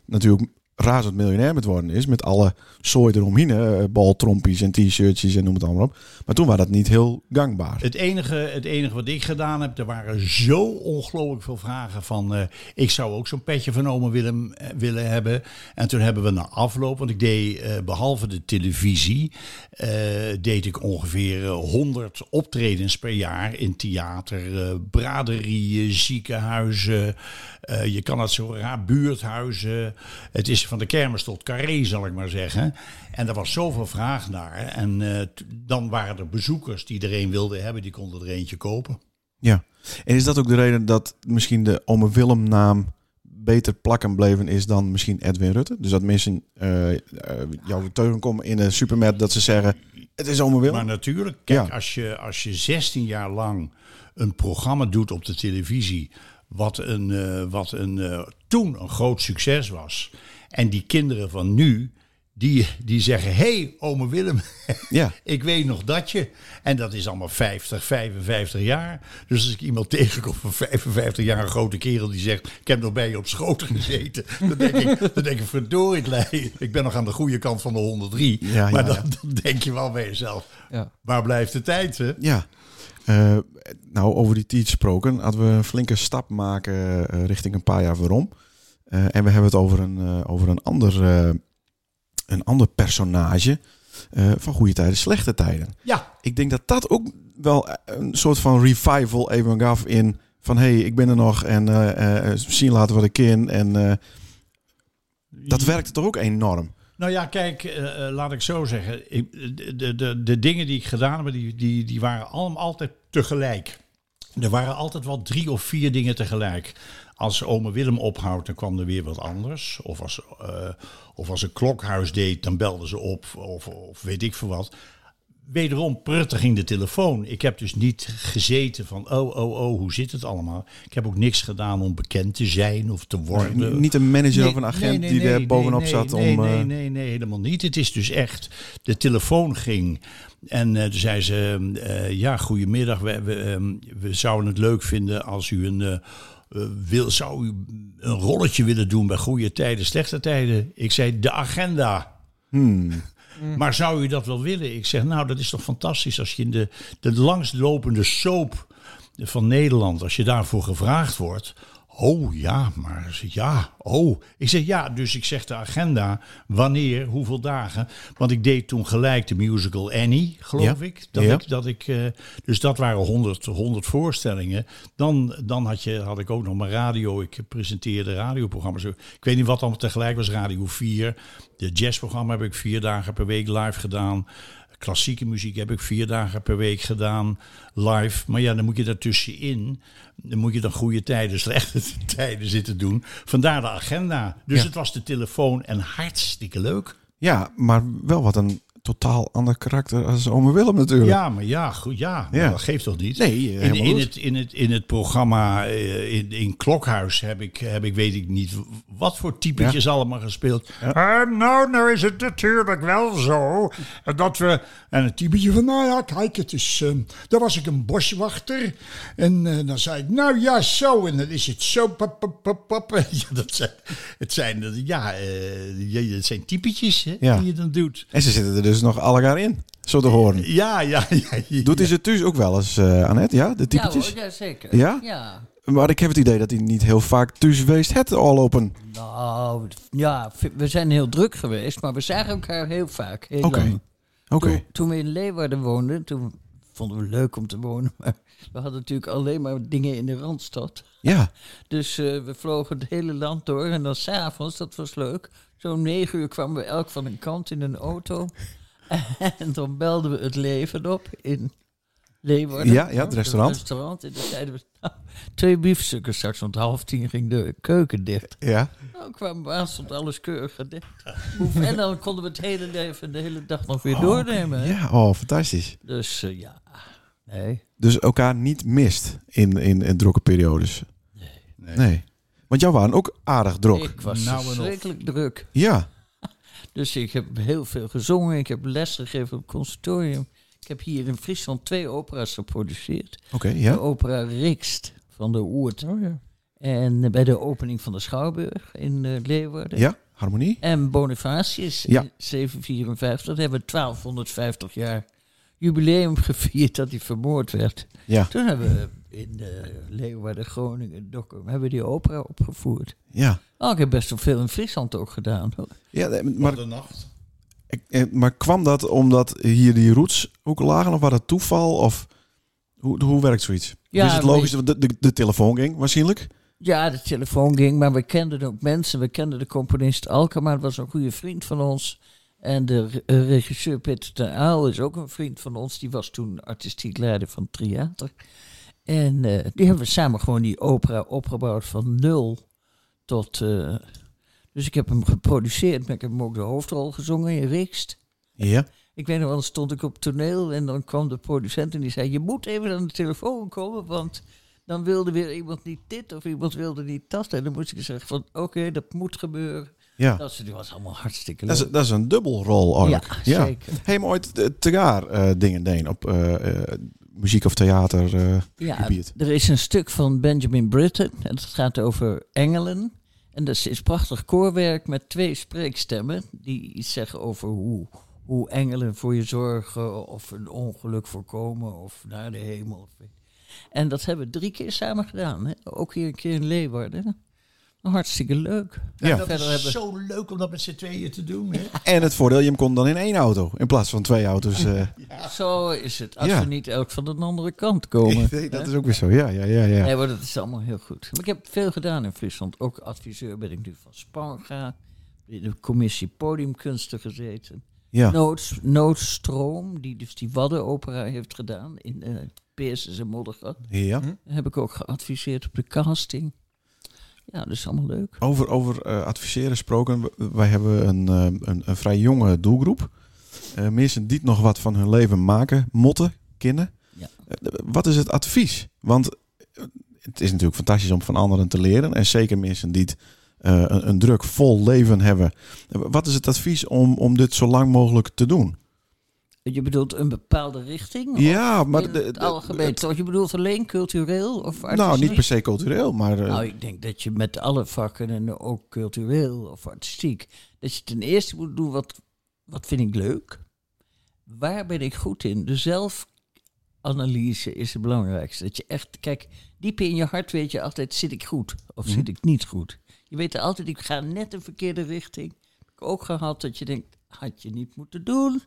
natuurlijk razend miljonair met worden is. Met alle zooi eromheen, eh, baltrompies en t-shirtjes en noem het allemaal op. Maar toen was dat niet heel gangbaar. Het enige, het enige wat ik gedaan heb, er waren zo ongelooflijk veel vragen van... eh, ik zou ook zo'n petje van eh, willen hebben. En toen hebben we na afloop, want ik deed eh, behalve de televisie... deed ik ongeveer eh, 100 optredens per jaar in theater, braderieën, ziekenhuizen... je kan het zo raar, buurthuizen. Het is van de kermis tot carré, zal ik maar zeggen. En er was zoveel vraag naar. En eh, dan waren er bezoekers die er een wilden hebben, die konden er eentje kopen. Ja. En is dat ook de reden dat misschien de Ome Willem naam beter plakken bleven is dan misschien Edwin Rutte? Dus dat mensen eh eh, jou tegenkomen in de supermarkt dat ze zeggen het is Ome Willem. Maar natuurlijk, kijk, Ja. als, je, als je 16 jaar lang een programma doet op de televisie, wat, een, wat een, toen een groot succes was. En die kinderen van nu, die, die zeggen, hé, hey, ome Willem, Ja. ik weet nog dat je. En dat is allemaal 50, 55 jaar. Dus als ik iemand tegenkom van 55 jaar, een grote kerel die zegt, ik heb nog bij je op schoot gezeten. Dan denk ik, dan denk ik verdorie, ik ben nog aan de goede kant van de 103. Ja, maar ja, dan, dan denk je wel bij jezelf, Ja. waar blijft de tijd, hè? Ja. Eh, nou, over die tijd gesproken, hadden we een flinke stap maken eh, richting een paar jaar waarom. Eh, en we hebben het over een, eh, over een, ander, eh, een ander personage van goede tijden, slechte tijden. Ja, Ik denk dat dat ook wel een soort van revival even gaf in van hé, hey, ik ben er nog en eh, zien laten wat ik ken. En eh, dat werkte toch ook enorm. Nou ja, kijk, laat ik zo zeggen. Ik, de, de, de, de dingen die ik gedaan heb, die, die, die waren allemaal altijd tegelijk. Er waren altijd wel drie of vier dingen tegelijk. Als ome Willem ophoudt, dan kwam er weer wat anders. Of als, eh, of als een klokhuis deed, dan belden ze op. Of, of weet ik veel wat. Wederom pruttig ging de telefoon. Ik heb dus niet gezeten van, oh, oh, oh, hoe zit het allemaal? Ik heb ook niks gedaan om bekend te zijn of te worden. Niet een manager Nee, of een agent nee, die nee, er nee, bovenop nee, zat nee, om... Nee, eh, nee, nee, helemaal niet. Het is dus echt, de telefoon ging en eh, toen zei ze, eh, ja, goedemiddag, we, we, ehm, we zouden het leuk vinden als u een... eh, wil, zou u een rolletje willen doen bij goede tijden, slechte tijden? Ik zei, de agenda. hmm. Maar zou u dat wel willen? Ik zeg, nou, dat is toch fantastisch als je in de, de langstlopende soap van Nederland, als je daarvoor gevraagd wordt. Oh ja, maar ja, oh. Ik zeg ja, dus ik zeg de agenda, wanneer, hoeveel dagen. Want ik deed toen gelijk de musical Annie, geloof Ja. ik. Dat Ja. ik, dat ik eh, dus dat waren 100, 100 voorstellingen. Dan, dan had, je, had ik ook nog mijn radio. Ik presenteerde radioprogramma's. Ik weet niet wat allemaal tegelijk was. Radio 4. De jazzprogramma heb ik vier dagen per week live gedaan. Klassieke muziek heb ik vier dagen per week gedaan live. Maar ja, dan moet je daartussenin, dan moet je dan goede tijden, slechte tijden zitten doen. Vandaar de agenda. Dus Ja. het was de telefoon en hartstikke leuk. Ja, maar wel wat een totaal ander karakter als ome Willem natuurlijk. Ja, maar ja, goed, ja, maar Ja. dat geeft toch niet? Nee, eh, in, het, in, het, in het programma eh, in, in Klokhuis heb ik, heb ik, weet ik niet, wat voor typetjes allemaal gespeeld. Eh, nou, nou is het natuurlijk wel zo dat we... En een typetje van, nou ja, kijk, het is... eh, daar was ik een boswachter. En eh, dan zei ik, nou ja, zo. En dan is het zo, pap, pap, pap, pap. Ja, dat zijn, het zijn, ja, ja, het zijn typetjes hè, Ja. die je dan doet. En ze zitten er dus nog allegaar in, zo te horen. Ja, ja, ja. ja. Doet hij ze thuis ook wel eens, eh Annette? Ja, de Ja, typetjes? hoor, ja, zeker. Ja? Ja. Maar ik heb het idee dat hij niet heel vaak thuis geweest het al open. Nou, ja, we zijn heel druk geweest, maar we zagen elkaar heel vaak. Oké. Toen, toen we in Leeuwarden woonden, toen vonden we leuk om te wonen. Maar we hadden natuurlijk alleen maar dingen in de Randstad. Ja. Dus eh, we vlogen het hele land door. En dan s'avonds, dat was leuk. Zo'n negen uur kwamen we elk van een kant in een auto. en dan belden we het leven op in Leeuwarden. Ja, ja, het restaurant. restaurant. En dan zeiden we, nou, twee biefstukken straks. Want half tien ging de keuken dicht. Ja. Nou, kwamen we aan, stond alles keurig gedekt. Hoe- en dan konden we het hele leven, de hele dag nog weer doornemen. hè. Ja, oh, fantastisch. Dus eh, ja, nee. Dus elkaar niet mist in, in, in drukke periodes. Nee. Nee. Want jou waren ook aardig druk. Ik was Nou verschrikkelijk druk. Ja. Dus ik heb heel veel gezongen. Ik heb les gegeven op het conservatorium. Ik heb hier in Friesland twee opera's geproduceerd. Oké, De ja. opera Rikst van de Oert. Oh ja. En bij de opening van de Schouwburg in eh, Leeuwarden. Ja, harmonie. En Bonifatius Ja. in 754. Dat hebben we 1250 jaar jubileum gevierd dat hij vermoord werd. Ja, Toen hebben we in eh, Leeuwarden, Groningen, Dokkum, hebben we die opera opgevoerd. ja. Oh, ik heb best wel veel in Friesland ook gedaan. Hoor. ja Maar de nacht. ik- eh, maar kwam dat omdat hier die roots ook lagen? Of was dat toeval? Of hoe, hoe werkt zoiets? Ja, Ja, is het logisch dat de, de, de telefoon ging, waarschijnlijk? Ja, de telefoon ging, maar we kenden ook mensen. We kenden de componist Alkema, dat was een goede vriend van ons. En de eh, regisseur Peter ten Aal is ook een vriend van ons. Die was toen artistiek leider van het theater. En eh, die hebben we samen gewoon die opera opgebouwd van nul tot... eh, dus ik heb hem geproduceerd, maar ik heb hem ook de hoofdrol gezongen in Rikst. Ja. Ik weet nog wel, dan stond ik op toneel en dan kwam de producent en die zei: Je moet even aan de telefoon komen, want dan wilde weer iemand niet dit of iemand wilde niet dat. En dan moest ik zeggen: van Oké, dat moet gebeuren. ja. Dat was allemaal hartstikke Dat leuk. is, dat is een dubbelrol ja, eigenlijk. zeker. Hey, maar ooit eh, tegaar eh, dingen deed op eh, eh, muziek of theater eh, Ja, gebied. er is een stuk van Benjamin Britten en dat gaat over engelen. En dat is, is prachtig koorwerk met twee spreekstemmen die iets zeggen over hoe, hoe engelen voor je zorgen of een ongeluk voorkomen of naar de hemel. En dat hebben we drie keer samen gedaan. Hè? Ook hier een keer in Leeuwarden. Hartstikke leuk. Ja. Dat Verder is hebben- zo leuk om dat met z'n tweeën te doen. Hè? En het voordeel, je hem kon dan in één auto in plaats van twee auto's. eh. Zo is het. Als Ja. we niet elk van de andere kant komen. Nee, dat hè? is ook weer zo. Ja, ja, ja. ja. Nee, maar dat is allemaal heel goed. Maar ik heb veel gedaan in Friesland. Ook adviseur ben ik nu van Spanga. In de commissie podiumkunsten gezeten. ja. Noods, Noodstroom, die dus die Waddenopera heeft gedaan in uh, Peerses en Moddergat. ja. Heb ik ook geadviseerd op de casting. Ja, dat is allemaal leuk. Over, over eh, adviseren gesproken. Wij hebben een, eh, een, een vrij jonge doelgroep. Eh mensen die nog wat van hun leven maken, motten, kennen. Ja. Wat is het advies? Want het is natuurlijk fantastisch om van anderen te leren. En zeker mensen die het, een, een druk vol leven hebben. Wat is het advies om, om dit zo lang mogelijk te doen? Je bedoelt een bepaalde richting? Of Ja, maar in de- het algemeen. Toch, je bedoelt alleen cultureel? Of Nou, artistiek? niet per se cultureel, maar eh, Nou, ik denk dat je met alle vakken, en ook cultureel of artistiek, dat je ten eerste moet doen wat, wat vind ik leuk. Waar ben ik goed in? De zelfanalyse is het belangrijkste. Dat je echt, kijk, diep in je hart weet je altijd, zit ik goed of zit ik niet goed? Je weet altijd, ik ga net een verkeerde richting. Heb ik ook gehad dat je denkt, had je niet moeten doen.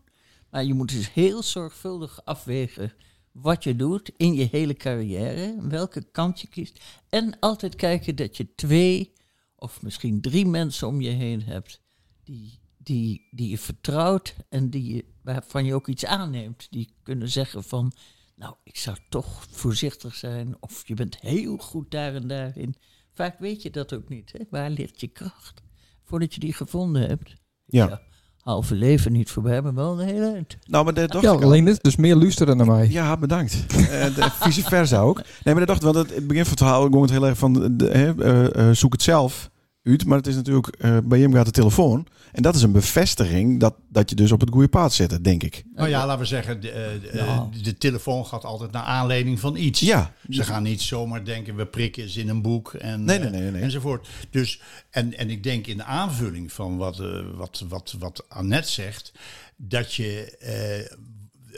Maar je moet dus heel zorgvuldig afwegen wat je doet in je hele carrière, welke kant je kiest. En altijd kijken dat je twee of misschien drie mensen om je heen hebt die, die, die je vertrouwt en die je, waarvan je ook iets aanneemt. Die kunnen zeggen van, nou, ik zou toch voorzichtig zijn of je bent heel goed daar en daarin. Vaak weet je dat ook niet. Hè? Waar ligt je kracht? Voordat je die gevonden hebt. ja. Halve leven niet voorbij, maar wel een hele eind. Nou, maar dat dacht Ja, ik al. alleen dit, dus meer luisteren naar mij. Ja, bedankt. Eh, de- vice versa ook. Nee, maar dat dacht ik, want het, het begin van het verhaal ging het heel erg van de, eh, eh, zoek het zelf uit. Maar het is natuurlijk, eh, bij hem gaat de telefoon. En dat is een bevestiging dat, dat je dus op het goede paard zit, denk ik. Nou ja, laten we zeggen, de, eh, de, Ja. de telefoon gaat altijd naar aanleiding van iets. Ja. Ze gaan niet zomaar denken, we prikken eens in een boek en, Nee, nee, eh, nee, nee. enzovoort. Dus, en, en ik denk in de aanvulling van wat, eh, wat, wat, wat Annette zegt, dat je eh,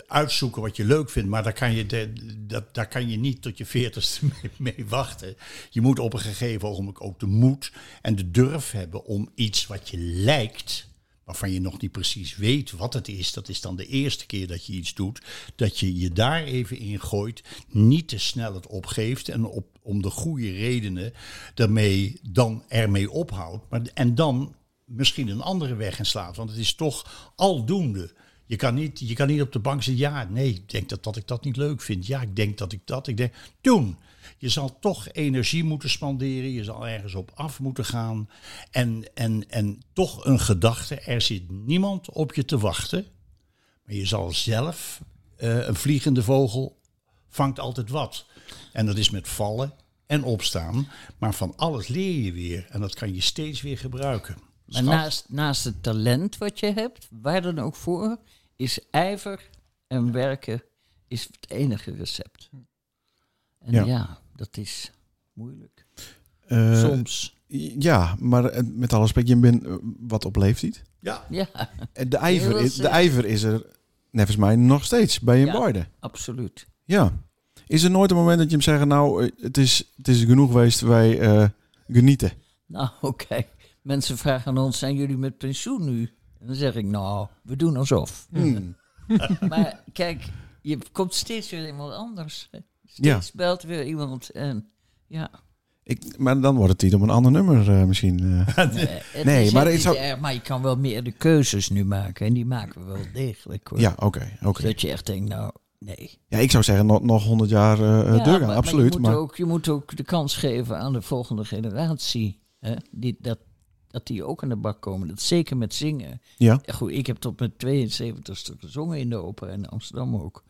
uitzoeken wat je leuk vindt, maar daar kan je, dat, daar kan je niet tot je veertigste mee, mee wachten. Je moet op een gegeven ogenblik ook de moed en de durf hebben om iets wat je lijkt, waarvan je nog niet precies weet wat het is, dat is dan de eerste keer dat je iets doet, dat je je daar even in gooit, niet te snel het opgeeft en op, om de goede redenen daarmee dan ermee ophoudt. Maar, en dan misschien een andere weg inslaat, want het is toch aldoende. Je kan, niet, je kan niet op de bank zeggen, ja, nee, ik denk dat, dat ik dat niet leuk vind. Ja, ik denk dat ik dat, ik denk, doen. Je zal toch energie moeten spanderen, je zal ergens op af moeten gaan. En, en, en toch een gedachte, er zit niemand op je te wachten. Maar je zal zelf, eh, een vliegende vogel vangt altijd wat. En dat is met vallen en opstaan. Maar van alles leer je weer en dat kan je steeds weer gebruiken. Maar naast, naast het talent wat je hebt, waar dan ook voor, is ijver en werken is het enige recept. En Ja. ja, dat is moeilijk. Eh, Soms. Ja, maar eh, met alle respect, je bent eh, wat op leeftijd. Ja, Ja, En De ijver, is, de ijver is er, nevens mij, nog steeds bij je Ja. beide. absoluut. Ja. Is er nooit een moment dat je hem zegt, nou, het is, het is genoeg geweest, wij eh, genieten. Nou, oké. Mensen vragen aan ons, zijn jullie met pensioen nu? En dan zeg ik, nou, we doen alsof. Hmm. Maar kijk, je komt steeds weer iemand anders. hè. Ja. Steeds belt weer iemand en ja. Ik, maar dan wordt het tijd om een ander nummer eh, misschien. eh. Nee, maar het zou- erg, maar je kan wel meer de keuzes nu maken. En die maken we wel degelijk. Hoor. ja, oké. oké. Dat je echt denkt, nou, nee. Ja, ik zou zeggen, nog, nog 100 jaar eh Ja, doorgaan, maar- maar absoluut. je, Maar, moet ook, je moet ook de kans geven aan de volgende generatie. Hè? Die, dat, dat die ook aan de bak komen. Dat zeker met zingen. ja. Ja, goed, ik heb tot mijn 72ste gezongen in de opera in Amsterdam ook.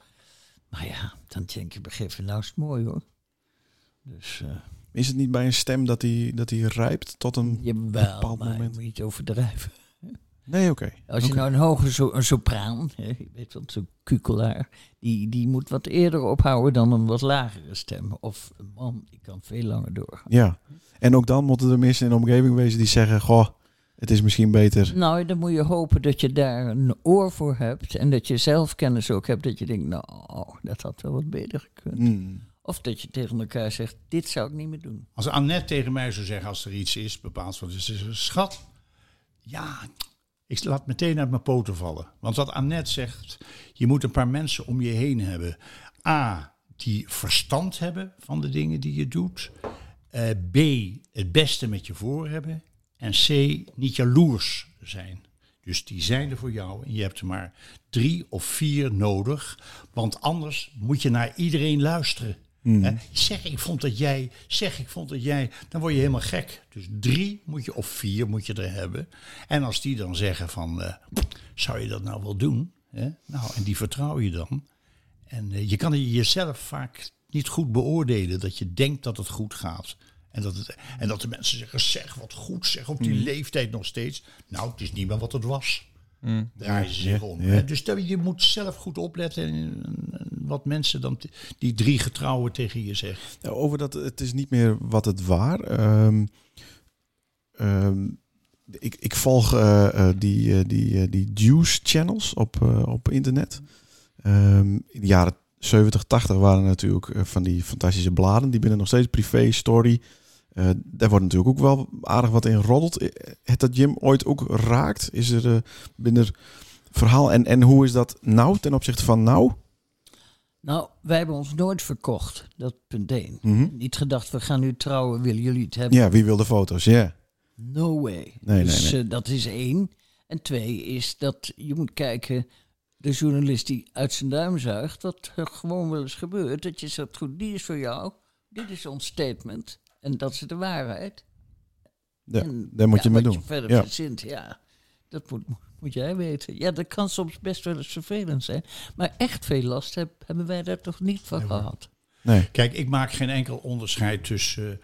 Maar ja, dan denk je moment, nou is het mooi hoor. Dus eh Is het niet bij een stem dat hij dat die rijpt tot een... jawel, bepaald maar moment. je moet niet overdrijven. Nee, oké. Als je nou een hoge so een sopraan, hè, je weet wel, zo'n kukelaar, die, die moet wat eerder ophouden dan een wat lagere stem. Of een man, die kan veel langer doorgaan. Ja. En ook dan moeten er mensen in de omgeving wezen die zeggen, goh, het is misschien beter. Nou, dan moet je hopen dat je daar een oor voor hebt en dat je zelfkennis ook hebt. Dat je denkt, nou, dat had wel wat beter gekund. Hmm. Of dat je tegen elkaar zegt, dit zou ik niet meer doen. Als Annette tegen mij zou zeggen, als er iets is, bepaald wat is, is schat. Ja, ik laat meteen uit mijn poten vallen. Want wat Annette zegt, je moet een paar mensen om je heen hebben. A, die verstand hebben van de dingen die je doet. Eh, B, het beste met je voor hebben. En C, niet jaloers zijn. Dus die zijn er voor jou en je hebt er maar drie of vier nodig. Want anders moet je naar iedereen luisteren. Hmm. Zeg, ik vond dat jij, zeg, ik vond dat jij, dan word je helemaal gek. Dus drie moet je, of vier moet je er hebben. En als die dan zeggen van, eh, zou je dat nou wel doen? Hè? Nou, en die vertrouw je dan. En eh, je kan het jezelf vaak niet goed beoordelen dat je denkt dat het goed gaat. En dat, het, en dat de mensen zeggen, zeg wat goed, zeg op die leeftijd nog steeds. Nou, het is niet meer wat het was. Draaien ze zich om. ja. Dus dat, je moet zelf goed opletten en, en wat mensen dan, die drie getrouwen tegen je zeggen. Ja, over dat het is niet meer wat het waar. Ehm, ik, ik volg eh, eh, die, eh, die, die Juice channels op, op internet. Ehm, in de jaren 70, 80 waren natuurlijk van die fantastische bladen. Die binnen nog steeds privé, story. Daar wordt natuurlijk ook wel aardig wat in roddeld. Het dat Jim ooit ook raakt? Is er binnen er verhaal? En, en hoe is dat nou ten opzichte van nou? Nou, wij hebben ons nooit verkocht. Dat punt één. Mhm. Niet gedacht, we gaan nu trouwen, willen jullie het hebben? Ja, wie wil de foto's? Ja. No way. Nee, dus nee, eh, dat is één. En twee is dat je moet kijken, de journalist die uit zijn duim zuigt, wat er gewoon wel eens gebeurt, dat je zegt, goed, die is voor jou, dit is ons statement en dat is de waarheid. Ja, En, daar moet je mee doen. je verder Ja. verzint, ja, dat moet, moet jij weten. Ja, dat kan soms best wel eens vervelend zijn, maar echt veel last heb, hebben wij daar toch niet van gehad. Nee. Kijk, ik maak geen enkel onderscheid tussen,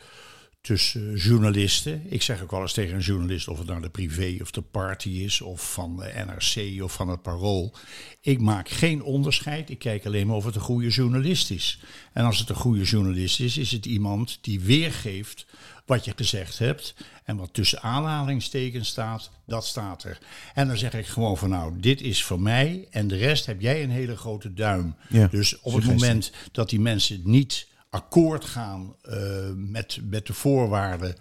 tussen journalisten. Ik zeg ook wel eens tegen een journalist, of het nou de privé of de party is, of van de NRC of van het Parool. Ik maak geen onderscheid. Ik kijk alleen maar of het een goede journalist is. En als het een goede journalist is, is het iemand die weergeeft wat je gezegd hebt. En wat tussen aanhalingstekens staat, dat staat er. En dan zeg ik gewoon van nou, dit is voor mij en de rest heb jij een hele grote duim. Ja, dus op het moment dat die mensen niet akkoord gaan eh, met, met de voorwaarden.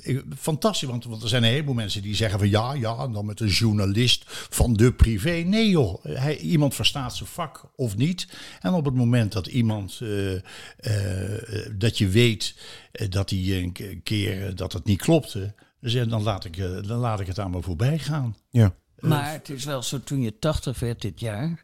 Ik- Fantastisch, want, want er zijn een heleboel mensen die zeggen van ja, ja, en dan met een journalist van de privé. Nee joh, hij, iemand verstaat zijn vak of niet. En op het moment dat iemand, eh, eh, dat je weet eh, dat hij een ke- keer dat het niet klopte, dus dan, laat ik, dan laat ik het aan me voorbij gaan. Ja. Maar het is wel zo, toen je 80 werd dit jaar,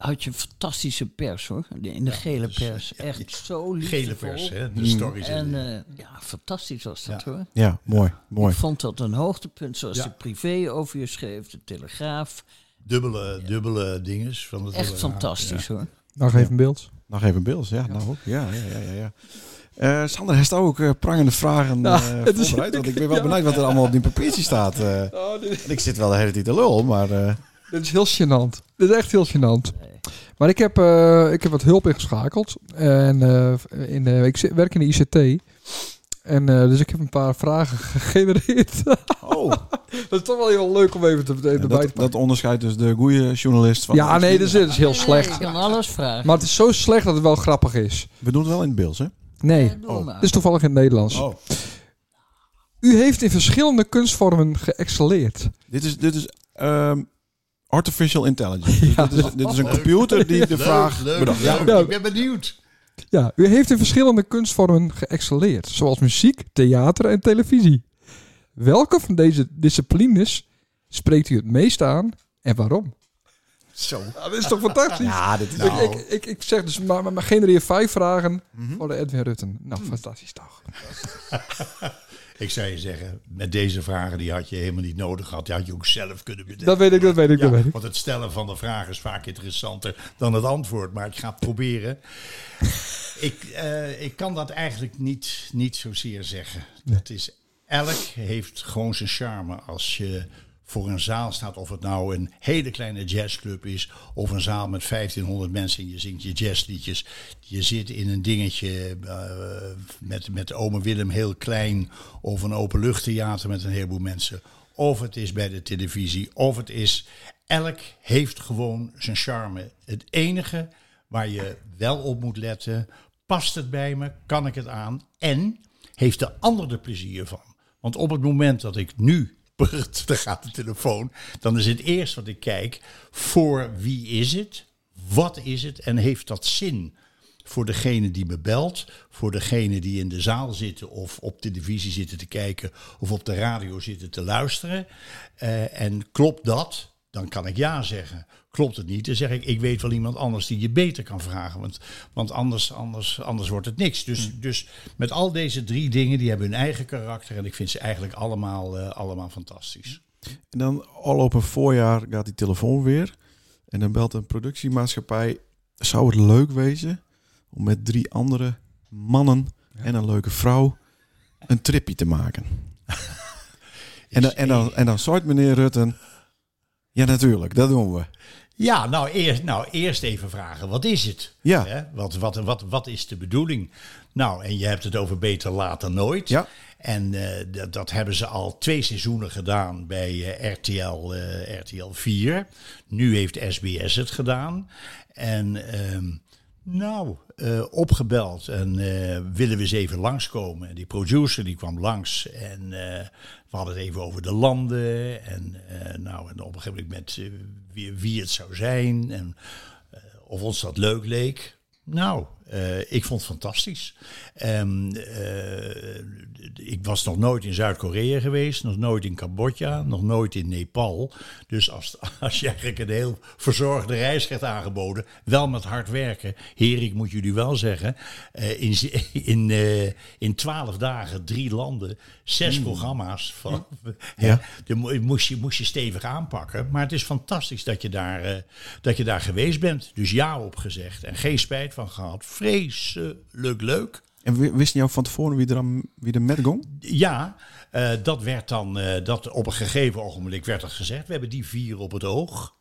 had je een fantastische pers hoor. In de gele pers. Echt zo liefdevol. Gele pers, hè? de stories. En eh, ja, fantastisch was dat Ja. hoor. Ja, mooi, mooi. Ik vond dat een hoogtepunt, zoals Ja. de privé over je schreef, de Telegraaf. dubbele, dubbele dinges. Van het Echt fantastisch hoor. Nog even beeld. Nog even beeld, ja, nou ook. Ja, ja, ja, ja. ja. Eh, Sander, heeft ook eh, prangende vragen Ja, eh het is- voorbereid? Want ik ben wel benieuwd wat er allemaal op die papiertje staat. eh. Oh, dit, ik zit wel de hele tijd te lul, maar... dit is heel gênant. Dit is echt heel gênant. Maar ik heb, eh, ik heb wat hulp ingeschakeld. En eh, in, eh, ik werk in de ICT. En eh, dus ik heb een paar vragen gegenereerd. oh, dat is toch wel heel leuk om even te, even erbij te dat, pakken. dat onderscheidt dus de goede journalist van... Ja, nee, dat is, dat is heel Nee, slecht. Je kan alles vragen. Maar het is zo slecht dat het wel grappig is. We doen het wel in het beeld, hè? Nee, Oh. het is toevallig in het Nederlands. Oh. U heeft in verschillende kunstvormen geëxcelleerd. Dit is, dit is ehm, artificial intelligence. Dus Ja. dit, is, dit is een computer die de vraag leuk, bedacht. leuk. Ja. Ik ben benieuwd. Ja, u heeft in verschillende kunstvormen geëxcelleerd, zoals muziek, theater en televisie. Welke van deze disciplines spreekt u het meest aan en waarom? Zo. dat is toch fantastisch? Ja, dit is... Nou. Ik, ik, ik, ik zeg dus, maar, maar, genereer vijf vragen voor de Edwin Rutten. Nou, fantastisch toch? Ik zou je zeggen, met deze vragen die had je helemaal niet nodig gehad. Die had je ook zelf kunnen bedenken. Dat weet ik, dat weet ik, Ja, dat weet ik. want het stellen van de vraag is vaak interessanter dan het antwoord. Maar ik ga het proberen. ik, eh, ik kan dat eigenlijk niet, niet zozeer zeggen. Dat is, elk heeft gewoon zijn charme als je voor een zaal staat. Of het nou een hele kleine jazzclub is. Of een zaal met 1500 mensen en je zingt je jazzliedjes. Je zit in een dingetje eh, met, met ome Willem heel klein. Of een openluchttheater met een heleboel mensen. Of het is bij de televisie. Of het is... Elk heeft gewoon zijn charme. Het enige waar je wel op moet letten... Past het bij me? Kan ik het aan? En heeft de ander er plezier van? Want op het moment dat ik nu... Daar gaat de telefoon. Dan is het eerst wat ik kijk... Voor wie is het? Wat is het? En heeft dat zin? Voor degene die me belt, voor degene die in de zaal zitten of op televisie zitten te kijken of op de radio zitten te luisteren. Eh, en klopt dat? Dan kan ik ja zeggen. Klopt het niet, dan zeg ik, ik weet wel iemand anders die je beter kan vragen. Want, want anders, anders, anders wordt het niks. Dus, dus met al deze drie dingen, die hebben hun eigen karakter. En ik vind ze eigenlijk allemaal, eh, allemaal fantastisch. En dan al op een voorjaar gaat die telefoon weer. En dan belt een productiemaatschappij. Zou het leuk wezen om met drie andere mannen en een leuke vrouw een tripje te maken? en, dan, en, dan, en dan meneer Rutten... Ja, natuurlijk, dat doen we. Ja, nou eerst, nou eerst even vragen, wat is het? Ja. Wat, wat, wat, wat is de bedoeling? Nou, en je hebt het over beter later nooit. Ja. En eh, dat, dat hebben ze al twee seizoenen gedaan bij eh, RTL, eh, RTL 4. Nu heeft SBS het gedaan. En ehm, nou, eh, opgebeld en eh, willen we eens even langskomen. En die producer die kwam langs en eh, we hadden het even over de landen. En, nou, en op een gegeven moment wie, wie het zou zijn en of ons dat leuk leek. Nou, ik vond het fantastisch. Ehm, eh, ik was nog nooit in Zuid-Korea geweest, nog nooit in Cambodja, nog nooit in Nepal. Dus als, als je eigenlijk een heel verzorgde reis krijgt aangeboden, wel met hard werken. Heer, ik moet jullie wel zeggen, eh, in, in, eh, in twaalf dagen drie landen, zes programma's. Van, Ja. de mo- moest je, moest je stevig aanpakken. Maar het is fantastisch dat je, daar, dat je daar geweest bent. Dus ja op gezegd en geen spijt van gehad. Vreselijk leuk. En wi- wist jou van tevoren wie er, aan, wie er met gong? Ja, eh, dat werd dan, eh, dat op een gegeven ogenblik werd dat gezegd. We hebben die vier op het oog.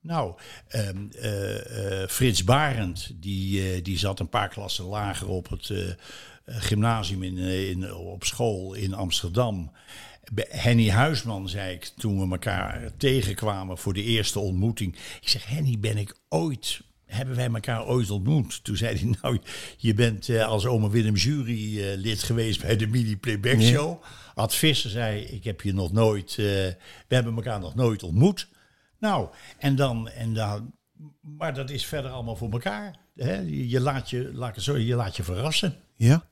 Nou, ehm, eh, Frits Barend, die, die zat een paar klassen lager op het gymnasium in, in, op school in Amsterdam. Henny Huisman zei ik toen we elkaar tegenkwamen voor de eerste ontmoeting. Ik zeg, Henny, ben ik ooit hebben wij elkaar ooit ontmoet? Toen zei hij, nou, je bent eh, als oma Willem jury eh, lid geweest bij de mini playback show. Ad Visser zei, ik heb je nog nooit, eh, we hebben elkaar nog nooit ontmoet. Nou, en dan, en dan, maar dat is verder allemaal voor elkaar. Hè? Je, je laat je, laat zo, je laat je verrassen. Ja?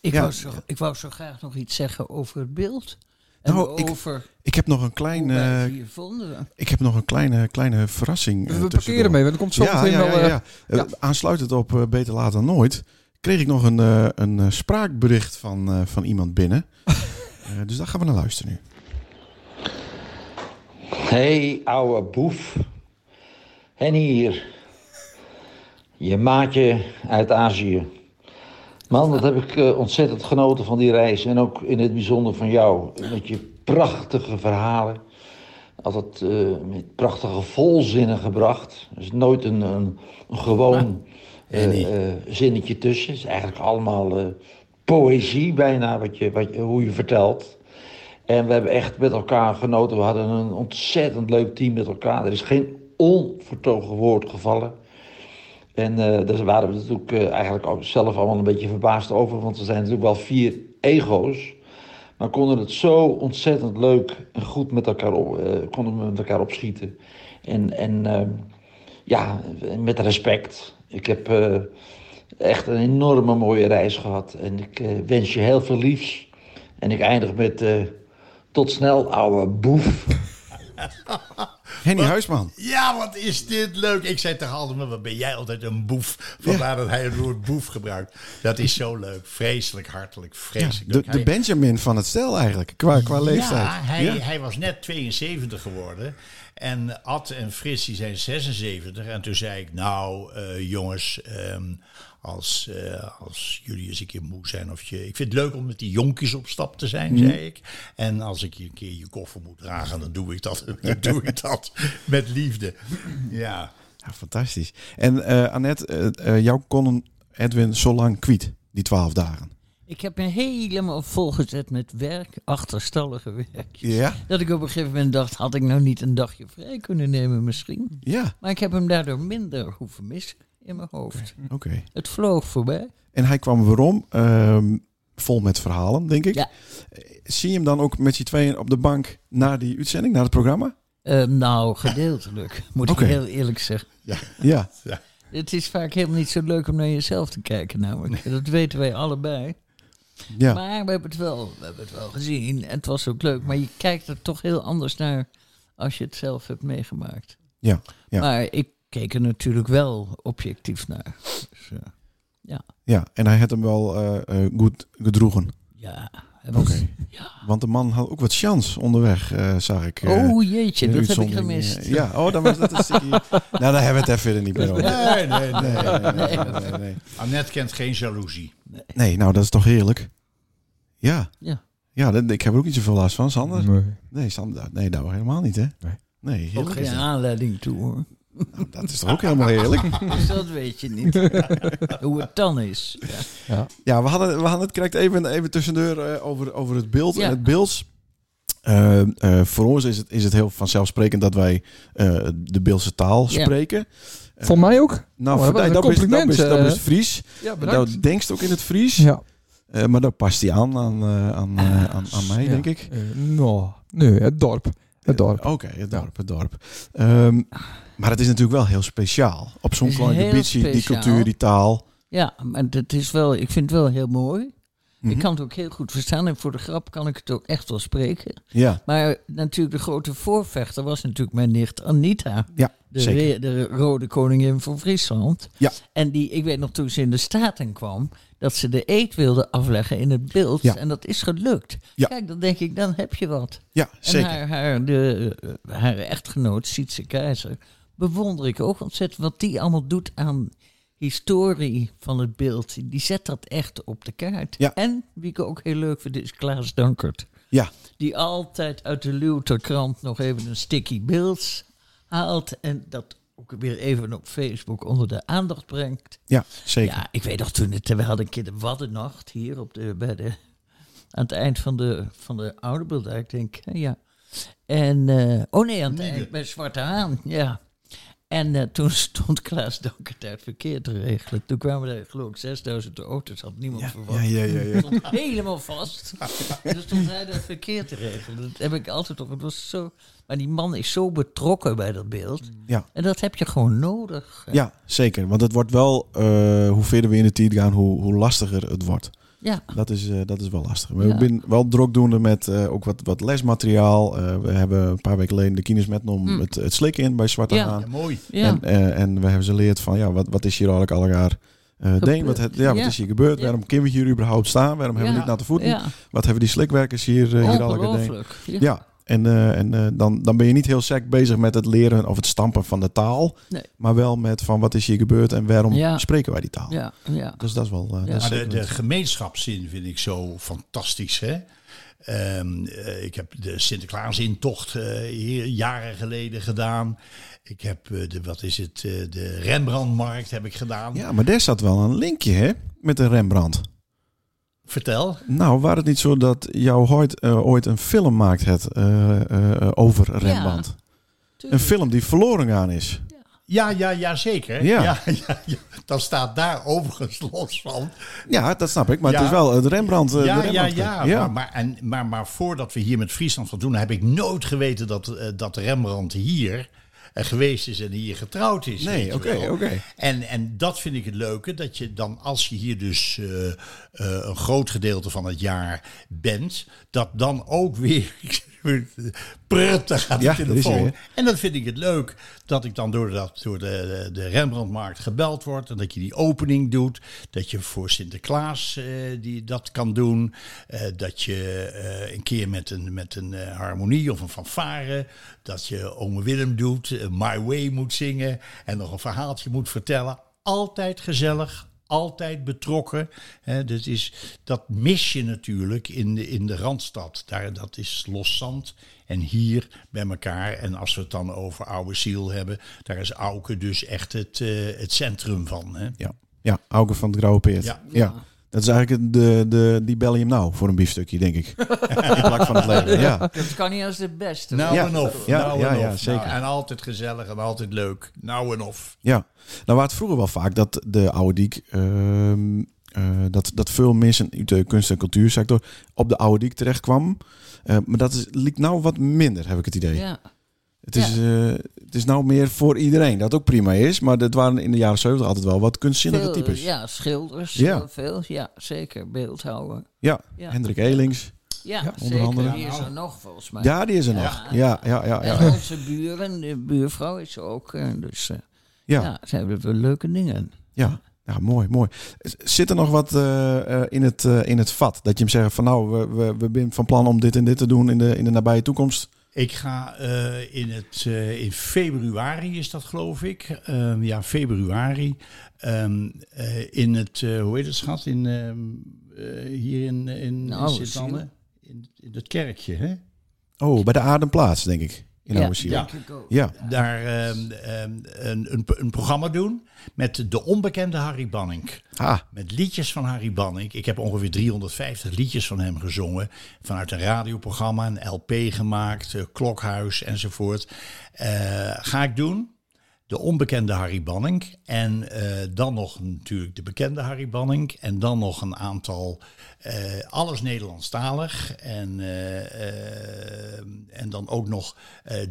Ik, Ja. wou zo, ik wou zo graag nog iets zeggen over het beeld. En Nou, ik- over Ik heb nog een hoe klein, wij eh, ik heb nog een kleine, kleine verrassing. eh, We tussendoor. parkeren mee, want er komt zo ja, meteen ja, wel... ja, eh, ja. Eh. Aansluitend op eh, Beter Laat dan Nooit... kreeg ik nog een, eh, een eh, spraakbericht van, eh, van iemand binnen. Eh, dus daar gaan we naar luisteren nu. Hey, ouwe boef. Henny hier. Je maatje uit Azië. Man, wat heb ik eh, ontzettend genoten van die reis. En ook in het bijzonder van jou. Met je prachtige verhalen. Altijd eh, met prachtige volzinnen gebracht. Er is nooit een, een, een gewoon eh, zinnetje tussen. Het is eigenlijk allemaal poëzie bijna wat je, wat je, hoe je vertelt. En we hebben echt met elkaar genoten. We hadden een ontzettend leuk team met elkaar. Er is geen onvertogen woord gevallen. En eh daar waren we natuurlijk eh, eigenlijk ook zelf allemaal een beetje verbaasd over. Want we zijn natuurlijk wel vier ego's. Maar konden het zo ontzettend leuk en goed met elkaar, op, eh, konden we met elkaar opschieten. En, en eh, ja, met respect. Ik heb echt een enorme mooie reis gehad. En ik wens je heel veel liefs. En ik eindig met tot snel, ouwe boef. Henny Huisman. Ja, wat is dit leuk. Ik zei toch altijd, maar wat ben jij altijd een boef. Vandaar dat hij het woord boef gebruikt. Dat is zo leuk. Vreselijk hartelijk. Ja, Vreselijk de, Benjamin van het stel eigenlijk, qua, qua leeftijd. Ja, hij, Ja. hij was net 72 geworden. En Ad en Frits die zijn 76. En toen zei ik, nou eh, jongens, ehm, als, eh, als jullie eens een keer moe zijn. Of je, ik vind het leuk om met die jonkies op stap te zijn, Mhm. zei ik. En als ik je een keer je koffer moet dragen, dan doe ik dat, dan doe ik dat met liefde. Ja. Ja, fantastisch. En eh Annette, eh, eh, jou kon Edwin zo lang kwiet, die twaalf dagen. Ik heb me helemaal volgezet met werk, achterstallige werk. Ja? Dat ik op een gegeven moment dacht, had ik nou niet een dagje vrij kunnen nemen misschien. Ja, Maar ik heb hem daardoor minder hoeven missen in mijn hoofd. oké. Het vloog voorbij. En hij kwam waarom? Ehm, vol met verhalen, denk ik. Ja. Zie je hem dan ook met je tweeën op de bank na die uitzending, na het programma? Eh, nou, gedeeltelijk, moet ik heel eerlijk zeggen. Ja. Het is vaak helemaal niet zo leuk om naar jezelf te kijken namelijk. Dat weten wij allebei. Ja. Maar we hebben, het wel, we hebben het wel gezien en het was ook leuk. Maar je kijkt er toch heel anders naar als je het zelf hebt meegemaakt. Ja, ja. Maar ik keek er natuurlijk wel objectief naar. Dus, eh, Ja, en hij had hem wel eh, eh, goed gedroegen. ja. Oké. was- ja. Want de man had ook wat chance onderweg, eh, zag ik. Oh jeetje, dat heb ik gemist. Ja, oh, dan was dat een stukje. nou, daar hebben we het even verder niet meer over. Nee, nee, nee. Nee, nee, nee, nee, nee, nee. Annette kent geen jaloezie. Nee, nou, dat is toch heerlijk. Ja. Ja. Ja, dat- ik heb er ook niet zoveel last van, Sander. Nee. Nee, Sander, nee, nou helemaal niet, hè? Nee. Nee, Ook geen aanleiding toe hoor. Nou, dat is toch ook helemaal heerlijk. Dus dat weet je niet. Hoe het dan is. Ja. Ja, we hadden, we hadden het correct even, even tussendoor eh, over, over het beeld. Ja. En het beeld. eh, eh, voor ons is het, is het heel vanzelfsprekend dat wij eh, de Beeldse taal Ja. spreken. Voor mij ook. Nou, Oh, dat was dat, is, dat, is, dat is Fries. Ja, Dat denkst ook in het Fries. Ja. Eh, maar dat past hij aan aan, eh, aan, aan, aan mij, Ja. denk ik. Nou, nee, het dorp. Het dorp. Oké, het dorp, het dorp. Ehm, maar het is natuurlijk wel heel speciaal. Op zo'n klein gebiedje, die cultuur, die taal. Ja, maar het is wel, ik vind het wel heel mooi. Mhm. Ik kan het ook heel goed verstaan en voor de grap kan ik het ook echt wel spreken. Ja, Maar natuurlijk de grote voorvechter was natuurlijk mijn nicht Anita. ja De, re- de rode koningin van Friesland. Ja. En die, ik weet nog toen ze in de Staten kwam, dat ze de eed wilde afleggen in het beeld. Ja. En dat is gelukt. Ja. Kijk, dan denk ik, dan heb je wat. Ja, En zeker. haar, haar, de, eh, haar echtgenoot, Sietse Keizer, bewonder ik ook ontzettend. Wat die allemaal doet aan historie van het beeld. Die zet dat echt op de kaart. Ja. En wie ik ook heel leuk vind, is Klaas Dankert. Ja, Die altijd uit de Luwterkrant nog even een sticky beeld haalt. En dat ook weer even op Facebook onder de aandacht brengt. ja, zeker. Ja, ik weet nog toen, het, we hadden een keer de Waddennacht hier op de, bij de, aan het eind van de, van de Oude Beeldijk, denk ik. Ja. En, eh, oh nee, aan het eind bij Zwarte Haan, ja. En eh, toen stond Klaas Dankert uit verkeer te regelen. Toen kwamen er geloof ik 6000 auto's, had niemand Ja, verwacht. ja, ja, ja, ja. stond helemaal vast. En toen stond hij dat verkeer te regelen. Dat heb ik altijd op. Het was zo, maar die man is zo betrokken bij dat beeld. Ja. En dat heb je gewoon nodig. Ja, zeker. Want het wordt wel, eh, hoe verder we in de tijd gaan, hoe, hoe lastiger het wordt. Ja. Dat is, eh, dat is wel lastig. We Ja. zijn wel drukdoende met eh, ook wat, wat lesmateriaal. Eh, we hebben een paar weken geleden de kines met om Mm. het, het slikken in bij Zwarte Ja. Haan. Ja, mooi. Ja. En, eh, en we hebben ze geleerd van, ja, wat, wat is hier eigenlijk al elkaar uh, deen? Wat, het, ja, wat Ja. is hier gebeurd? Ja. Waarom kunnen we hier überhaupt staan? Waarom hebben we niet naar de voeten? ja. Wat hebben die slikwerkers hier, uh, hier al gedaan? Ja. En, eh, en eh, dan, dan ben je niet heel sec bezig met het leren of het stampen van de taal. Nee. Maar wel met van wat is hier gebeurd en waarom Ja. spreken wij die taal. Ja, ja. Dus dat is wel... eh, dat is Maar de, de een- gemeenschapszin vind ik zo fantastisch. Hè? Ehm, eh, ik heb de Sinterklaasintocht eh hier jaren geleden gedaan. Ik heb eh, de, wat is het, eh, de Rembrandtmarkt heb ik gedaan. Ja, maar daar zat wel een linkje hè, met de Rembrandt. Vertel. Nou, waar het niet zo dat jouw ooit, eh, ooit een film maakt het eh, eh, over Rembrandt? Een Tuurlijk. film die verloren gaan is. Ja, ja, ja, zeker. Ja. Ja. Ja, ja, Dan staat daar overigens los van. Ja, dat snap ik. Maar Ja. het is wel het Rembrandt. eh, ja, de ja, Rembrandt ja, Maar, maar, en, maar, maar voordat we hier met Friesland van doen, heb ik nooit geweten dat, dat Rembrandt hier geweest is en hier getrouwd is. Nee, oké, oké. En, en dat vind ik het leuke, dat je dan als je hier dus eh, eh, een groot gedeelte van het jaar bent, dat dan ook weer prut, daar gaat de Ja, telefoon. weer. En dan vind ik het leuk dat ik dan door, dat, door de, de Rembrandtmarkt gebeld word. En dat je die opening doet. Dat je voor Sinterklaas eh, die dat kan doen. eh, dat je eh, een keer met een, met een harmonie of een fanfare. Dat je Ome Willem doet. My Way moet zingen. En nog een verhaaltje moet vertellen. Altijd gezellig. Altijd betrokken. Hè, dat, is, dat mis je natuurlijk in de, in de Randstad. Daar, dat is los zand. En hier bij elkaar. En als we het dan over Oude Ziel hebben. Daar is Auken dus echt het, eh, het centrum van. Hè? Ja, ja Auken van het Grauwe Peert. Ja. ja. Dat is eigenlijk de, de, die bel je hem nou voor een biefstukje, denk ik. In plaats van het leven. Ja. Dat kan niet als de beste. Nou Ja. en of. Ja, nou ja, en ja, of. zeker. Nou, en altijd gezellig en altijd leuk. Nou en of. Ja, nou was het vroeger wel vaak dat de Oude Diek, ehm, eh, dat, dat veel mensen uit de kunst- en cultuursector op de Oude Diek terecht kwam. Eh, maar dat is, liep nou wat minder, heb ik het idee. Ja. Het, is, eh, het is nou meer voor iedereen, dat ook prima is. Maar dat waren in de jaren 70 altijd wel wat kunstzinnige Veel, types. ja, schilders. Ja. heel veel. Ja, zeker. Beeldhouwer. Ja, Ja. Hendrik Elings. Ja, onder zeker. andere. Die is er nog volgens mij. Ja, die is er Ja. nog. Ja, ja, ja. ja. En onze buren, de buurvrouw is er ook. eh, Dus eh, Ja. ja, ze hebben wel leuke dingen. Ja, ja mooi, mooi. Zit er nog wat eh, eh, in, het, eh, in het vat? Dat je hem zegt van nou, we, we, we zijn van plan om dit en dit te doen in de, in de nabije toekomst? Ik ga eh, in, het, eh, in februari, is dat geloof ik. Ehm, ja, februari. Ehm, eh, in het, hoe heet het schat? In, ehm, eh, hier in, in, Nou, in Sint-Anne. In, in dat kerkje, hè? Oh, bij de Ademplaats, denk ik. In ja. Ja. Ja. Daar ehm, ehm, een, een, een programma doen met de onbekende Harry Banning. Ah, Met liedjes van Harry Banning. Ik heb ongeveer 350 liedjes van hem gezongen. Vanuit een radioprogramma, een LP gemaakt, eh, Klokhuis enzovoort. Eh, ga ik doen. De onbekende Harry Banning. En eh, dan nog natuurlijk de bekende Harry Banning. En dan nog een aantal, eh, alles Nederlandstalig. En, eh, en dan ook nog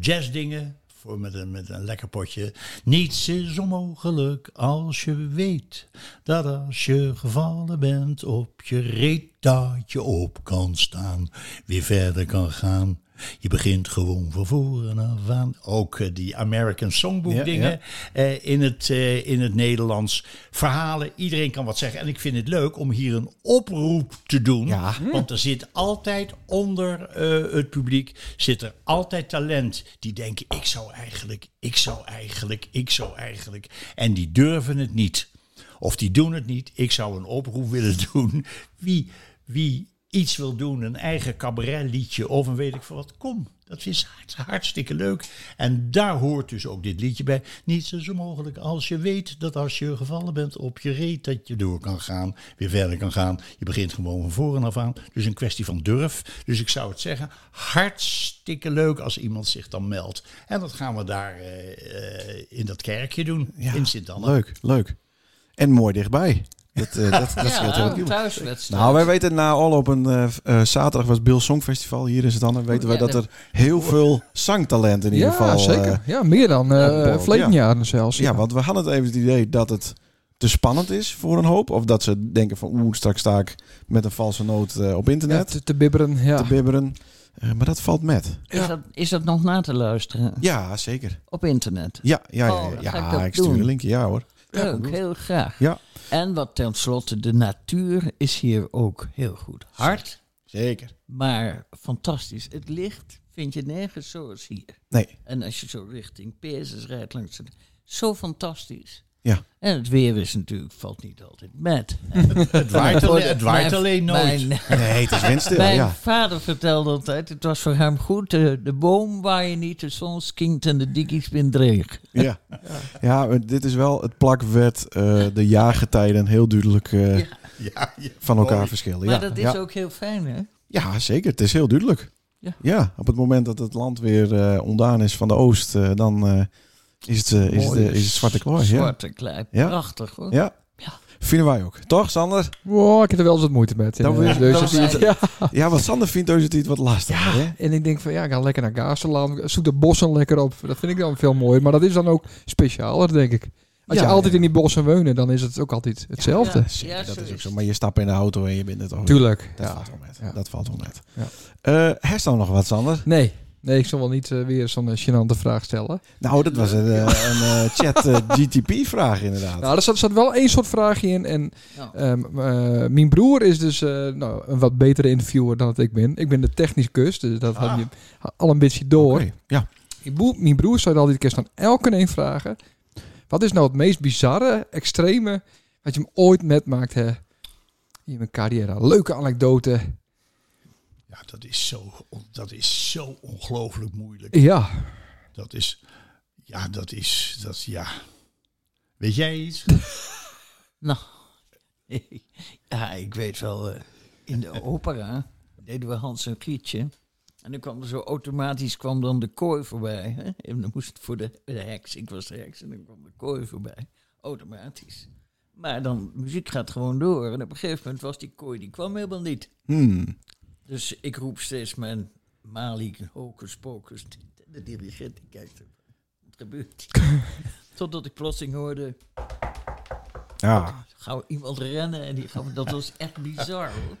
jazzdingen. Voor met, een, met een lekker potje. Niets is onmogelijk als je weet dat als je gevallen bent op je reet, dat je op kan staan, weer verder kan gaan. Je begint gewoon van voren af aan. Ook eh, die American Songbook Ja, dingen eh, in, het, eh, in het Nederlands. Verhalen, iedereen kan wat zeggen. En ik vind het leuk om hier een oproep te doen. Ja. Want er zit altijd onder het publiek, zit er altijd talent. Die denken, ik zou eigenlijk, ik zou eigenlijk, ik zou eigenlijk. En die durven het niet. Of die doen het niet. Ik zou een oproep willen doen. Wie, wie iets wil doen, een eigen cabaretliedje of een weet ik veel wat, kom. Dat is hart- hartstikke leuk. En daar hoort dus ook dit liedje bij. Niets is onmogelijk als je weet dat als je gevallen bent op je reet, dat je door kan gaan, weer verder kan gaan. Je begint gewoon van voren af aan. Dus een kwestie van durf. Dus ik zou het zeggen, hartstikke leuk als iemand zich dan meldt. En dat gaan we daar eh, eh, in dat kerkje doen, ja. in Sint-Anne. leuk, leuk. En mooi dichtbij. Dat, eh, dat, dat scheelt heel Ja, thuiswedstrijd. Nou, wij weten na al op een eh, eh, zaterdag was Bill Songfestival. Hier is het dan. En weten wij Ja, dat er heel veel zangtalent in ieder Ja, geval. zeker. eh, ja, meer dan eh verleden ja. jaren zelfs. ja, want we hadden het even het idee dat het te spannend is voor een hoop. Of dat ze denken van oeh, straks sta ik met een valse noot eh, op Ja, internet te, te bibberen. Ja. te bibberen. Eh, maar dat valt met. Is, dat, is dat nog na te luisteren? Ja, zeker. Op internet? Ja, ja, ja, Oh, ja, ik ja dat ik stuur een linkje. Ja hoor. Leuk, heel graag. Ja. En wat tenslotte, de natuur is hier ook heel goed. Hard, Zeker. maar fantastisch. Het licht vind je nergens zoals hier. Nee. En als je zo richting Peerses rijdt langs het... Zo fantastisch. Ja. En het weer is natuurlijk, valt niet altijd met. Het waait alleen, het waait Mijn- alleen nooit. Mijn, Nee, het is windstil. mijn ja. vader vertelde altijd, het was voor hem goed, de, de boom waar je niet, de zon skinkt en de dikkies bent dreig. Ja. ja, dit is wel het plakwet. eh de jaargetijden heel duidelijk eh, Ja. Ja, ja. van elkaar Mooi. verschillen. Maar ja. dat is ja. ook heel fijn, hè? ja, zeker. Het is heel duidelijk. Ja. op het moment dat het land weer eh, ontdaan is van de oost, eh, dan eh, is, het, eh, is, het, eh, is het zwarte klooi. Ja. Zwarte klei. Ja. Prachtig, hoor. ja, Ja. vinden wij ook. Toch, Sander? Wow, ik heb er wel eens wat moeite met. Wil je- dus dat het ja. Ja, want Sander vindt dus het iets wat lastig. hè? En ik denk van ja, ik ga lekker naar Gaasterland. Zoek de bossen lekker op. Dat vind ik dan veel mooier. Maar dat is dan ook specialer, denk ik. Als Ja, je altijd ja. in die bossen woont, dan is het ook altijd hetzelfde. Ja. Zeker, Ja, dat is ook zo. Maar je stapt in de auto en je bent het ook. Tuurlijk. Dat Ja. valt wel met. Ja. Dat valt wel met. Ja. Eh, Herst dan nog wat, Sander? Nee. Nee, ik zal wel niet eh, weer zo'n eh, gênante vraag stellen. Nou, dat was een, eh, een eh, chat GTP-vraag inderdaad. Nou, er zat, zat wel één soort vraagje in. En Ja. ehm, eh, mijn broer is dus eh, nou, een wat betere interviewer dan dat ik ben. Ik ben de technicus, dus dat had je al een beetje door. Oké, Ja. Mijn broer, mijn broer zou altijd keer aan elke een vragen. Wat is nou het meest bizarre, extreme, wat je hem ooit metmaakt hè, in mijn carrière? Leuke anekdote. Ja, dat is zo, dat is zo ongelooflijk moeilijk. Ja, Dat is, ja, dat is, dat, ja. Weet jij iets? Nou, ja, ik weet wel, eh, in de opera deden we Hans en Grietje. En dan kwam er zo automatisch kwam dan de kooi voorbij. Hè? En dan moest het voor de, de heks, ik was de heks, en dan kwam de kooi voorbij. Automatisch. Maar dan, muziek gaat gewoon door. En op een gegeven moment was die kooi, die kwam helemaal niet. Hmm. Dus ik roep steeds mijn Mali, hocus pocus. De dirigent die kijkt, wat gebeurt? Totdat ik plotseling hoorde, Ja, gauw iemand rennen en die dat was echt bizar hoor.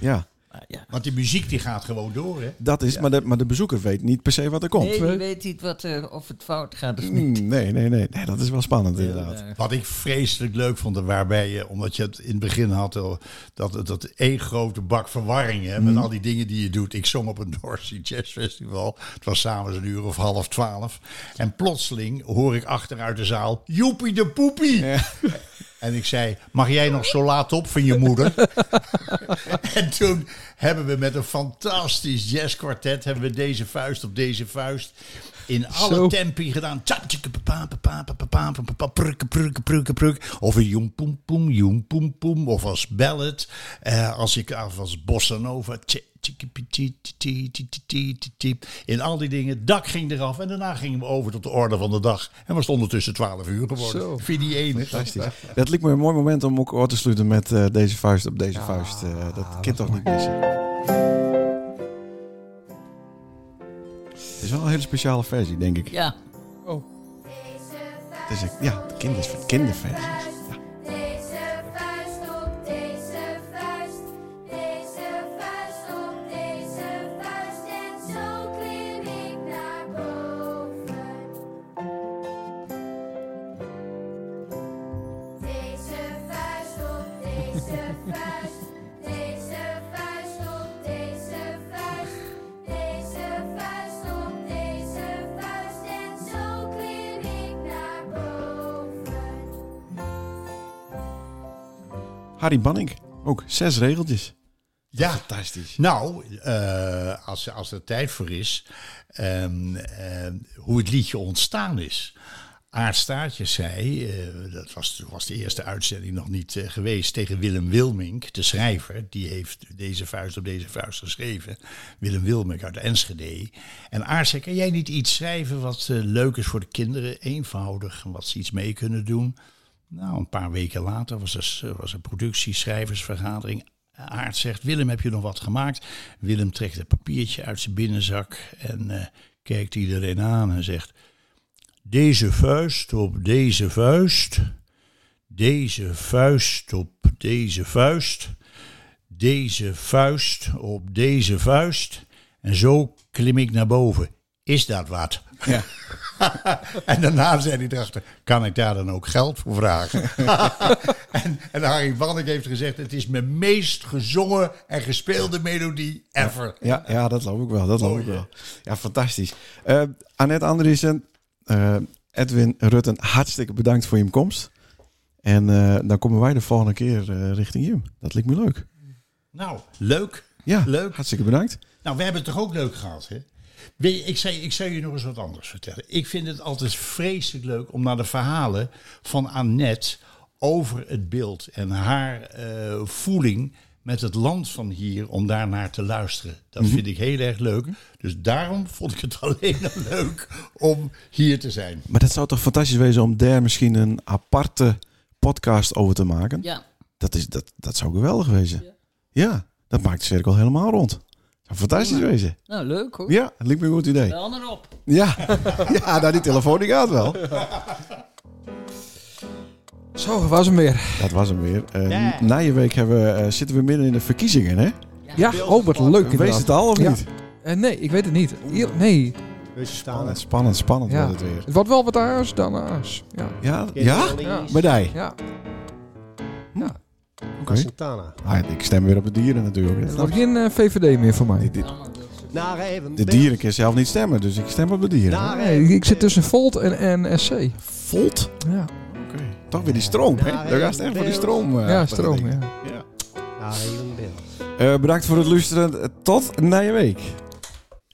ja. Ja. Want die muziek die gaat gewoon door, hè? Dat is, maar, de, maar de bezoeker weet niet per se wat er komt. Nee, die weet niet wat, er of het fout gaat of Mm, niet. nee, nee, nee, nee. Dat is wel spannend inderdaad. Ja. Wat ik vreselijk leuk vond, waarbij je, omdat je het in het begin had, eh, dat, dat één grote bak verwarring hè, met al die dingen die je doet. Ik zong op een North Jazz Festival. Het was s'avonds een uur of half twaalf. En plotseling hoor ik achteruit de zaal, joepie de poepie. En ik zei, mag jij nog zo laat op van je moeder? en toen hebben we met een fantastisch jazzkwartet, hebben we deze vuist op deze vuist in alle tempi gedaan. Of een joem poem poem, joem poem poem. Of als ballet. Uh, als ik af was bossa nova. In al die dingen. Dak ging eraf. En daarna gingen we over tot de orde van de dag. En was het ondertussen 12 uur geworden. Zo. Vindie Dat lijkt me een mooi moment om ook oor te sluiten met eh, deze vuist op deze vuist. Eh, dat kind toch niet missen. Het is wel een hele speciale versie, denk ik. Ja, Het is een, ja, de kinders, kinderversie. Harry Banning, ook zes regeltjes. Ja. Fantastisch. Nou, eh, als, als er tijd voor is, ehm, ehm, hoe het liedje ontstaan is. Aart Staartjes zei, eh, dat was, was de eerste uitzending nog niet eh, geweest, tegen Willem Wilmink, de schrijver. Die heeft deze vuist op deze vuist geschreven. Willem Wilmink uit Enschede. En Aart zei, kan jij niet iets schrijven wat leuk is voor de kinderen? Eenvoudig, wat ze iets mee kunnen doen. Nou, een paar weken later was er was een productieschrijversvergadering. Aart zegt, Willem, heb je nog wat gemaakt? Willem trekt een papiertje uit zijn binnenzak en eh, kijkt iedereen aan en zegt... Deze vuist op deze vuist, deze vuist op deze vuist, deze vuist op deze vuist. En zo klim ik naar boven. Is dat wat? Ja. en daarna zei hij erachter, kan ik daar dan ook geld voor vragen? en, en Harry Bannek heeft gezegd, het is mijn meest gezongen en gespeelde melodie ever. Ja, ja, dat geloof ik wel. Dat geloof Oh, ik wel. Ja, fantastisch. Eh Annette Andriessen, eh, Edwin Rutten, hartstikke bedankt voor je komst. En eh, dan komen wij de volgende keer richting je. Dat lijkt me leuk. Nou, leuk. Ja, Leuk. hartstikke bedankt. Nou, we hebben het toch ook leuk gehad, hè? Weet je, ik, zei, ik zou je nog eens wat anders vertellen. Ik vind het altijd vreselijk leuk om naar de verhalen van Annette over het beeld en haar eh, voeling met het land van hier, om daar naar te luisteren. Dat vind ik heel erg leuk. Dus daarom vond ik het alleen al leuk om hier te zijn. Maar dat zou toch fantastisch wezen om daar misschien een aparte podcast over te maken? ja. Dat, is, dat, dat zou geweldig wezen. Ja, dat maakt de cirkel helemaal rond. Fantastisch wezen. Nou, leuk hoor. Ja, lijkt me een goed idee. Wel erop. Ja, ja nou, die telefoon die gaat wel. Zo, was hem weer. Dat was hem weer. Ja. Na je week hebben we, eh, zitten we midden in de verkiezingen, hè? Ja, oh, wat leuk Wees het al of Ja. niet? Eh, nee, ik weet het niet. Hier, nee, Spannend, spannend, spannend Ja. wordt het weer. het wordt wel wat aars dan aars. Ja, Ja? Ja? ja, Bij ja. Oké. Santana. Ah, ik stem weer op de dieren natuurlijk. Het wordt geen eh, VVD meer voor mij. Even. De dieren kunnen zelf niet stemmen, dus ik stem op de dieren. Nee, ik zit tussen Volt en, en SC. Volt? Ja, Oké. Toch weer die stroom, hè? Daar gaat het echt voor die stroom. eh, ja stroom, ja. Bill. Eh, bedankt voor het luisteren. Tot na je week.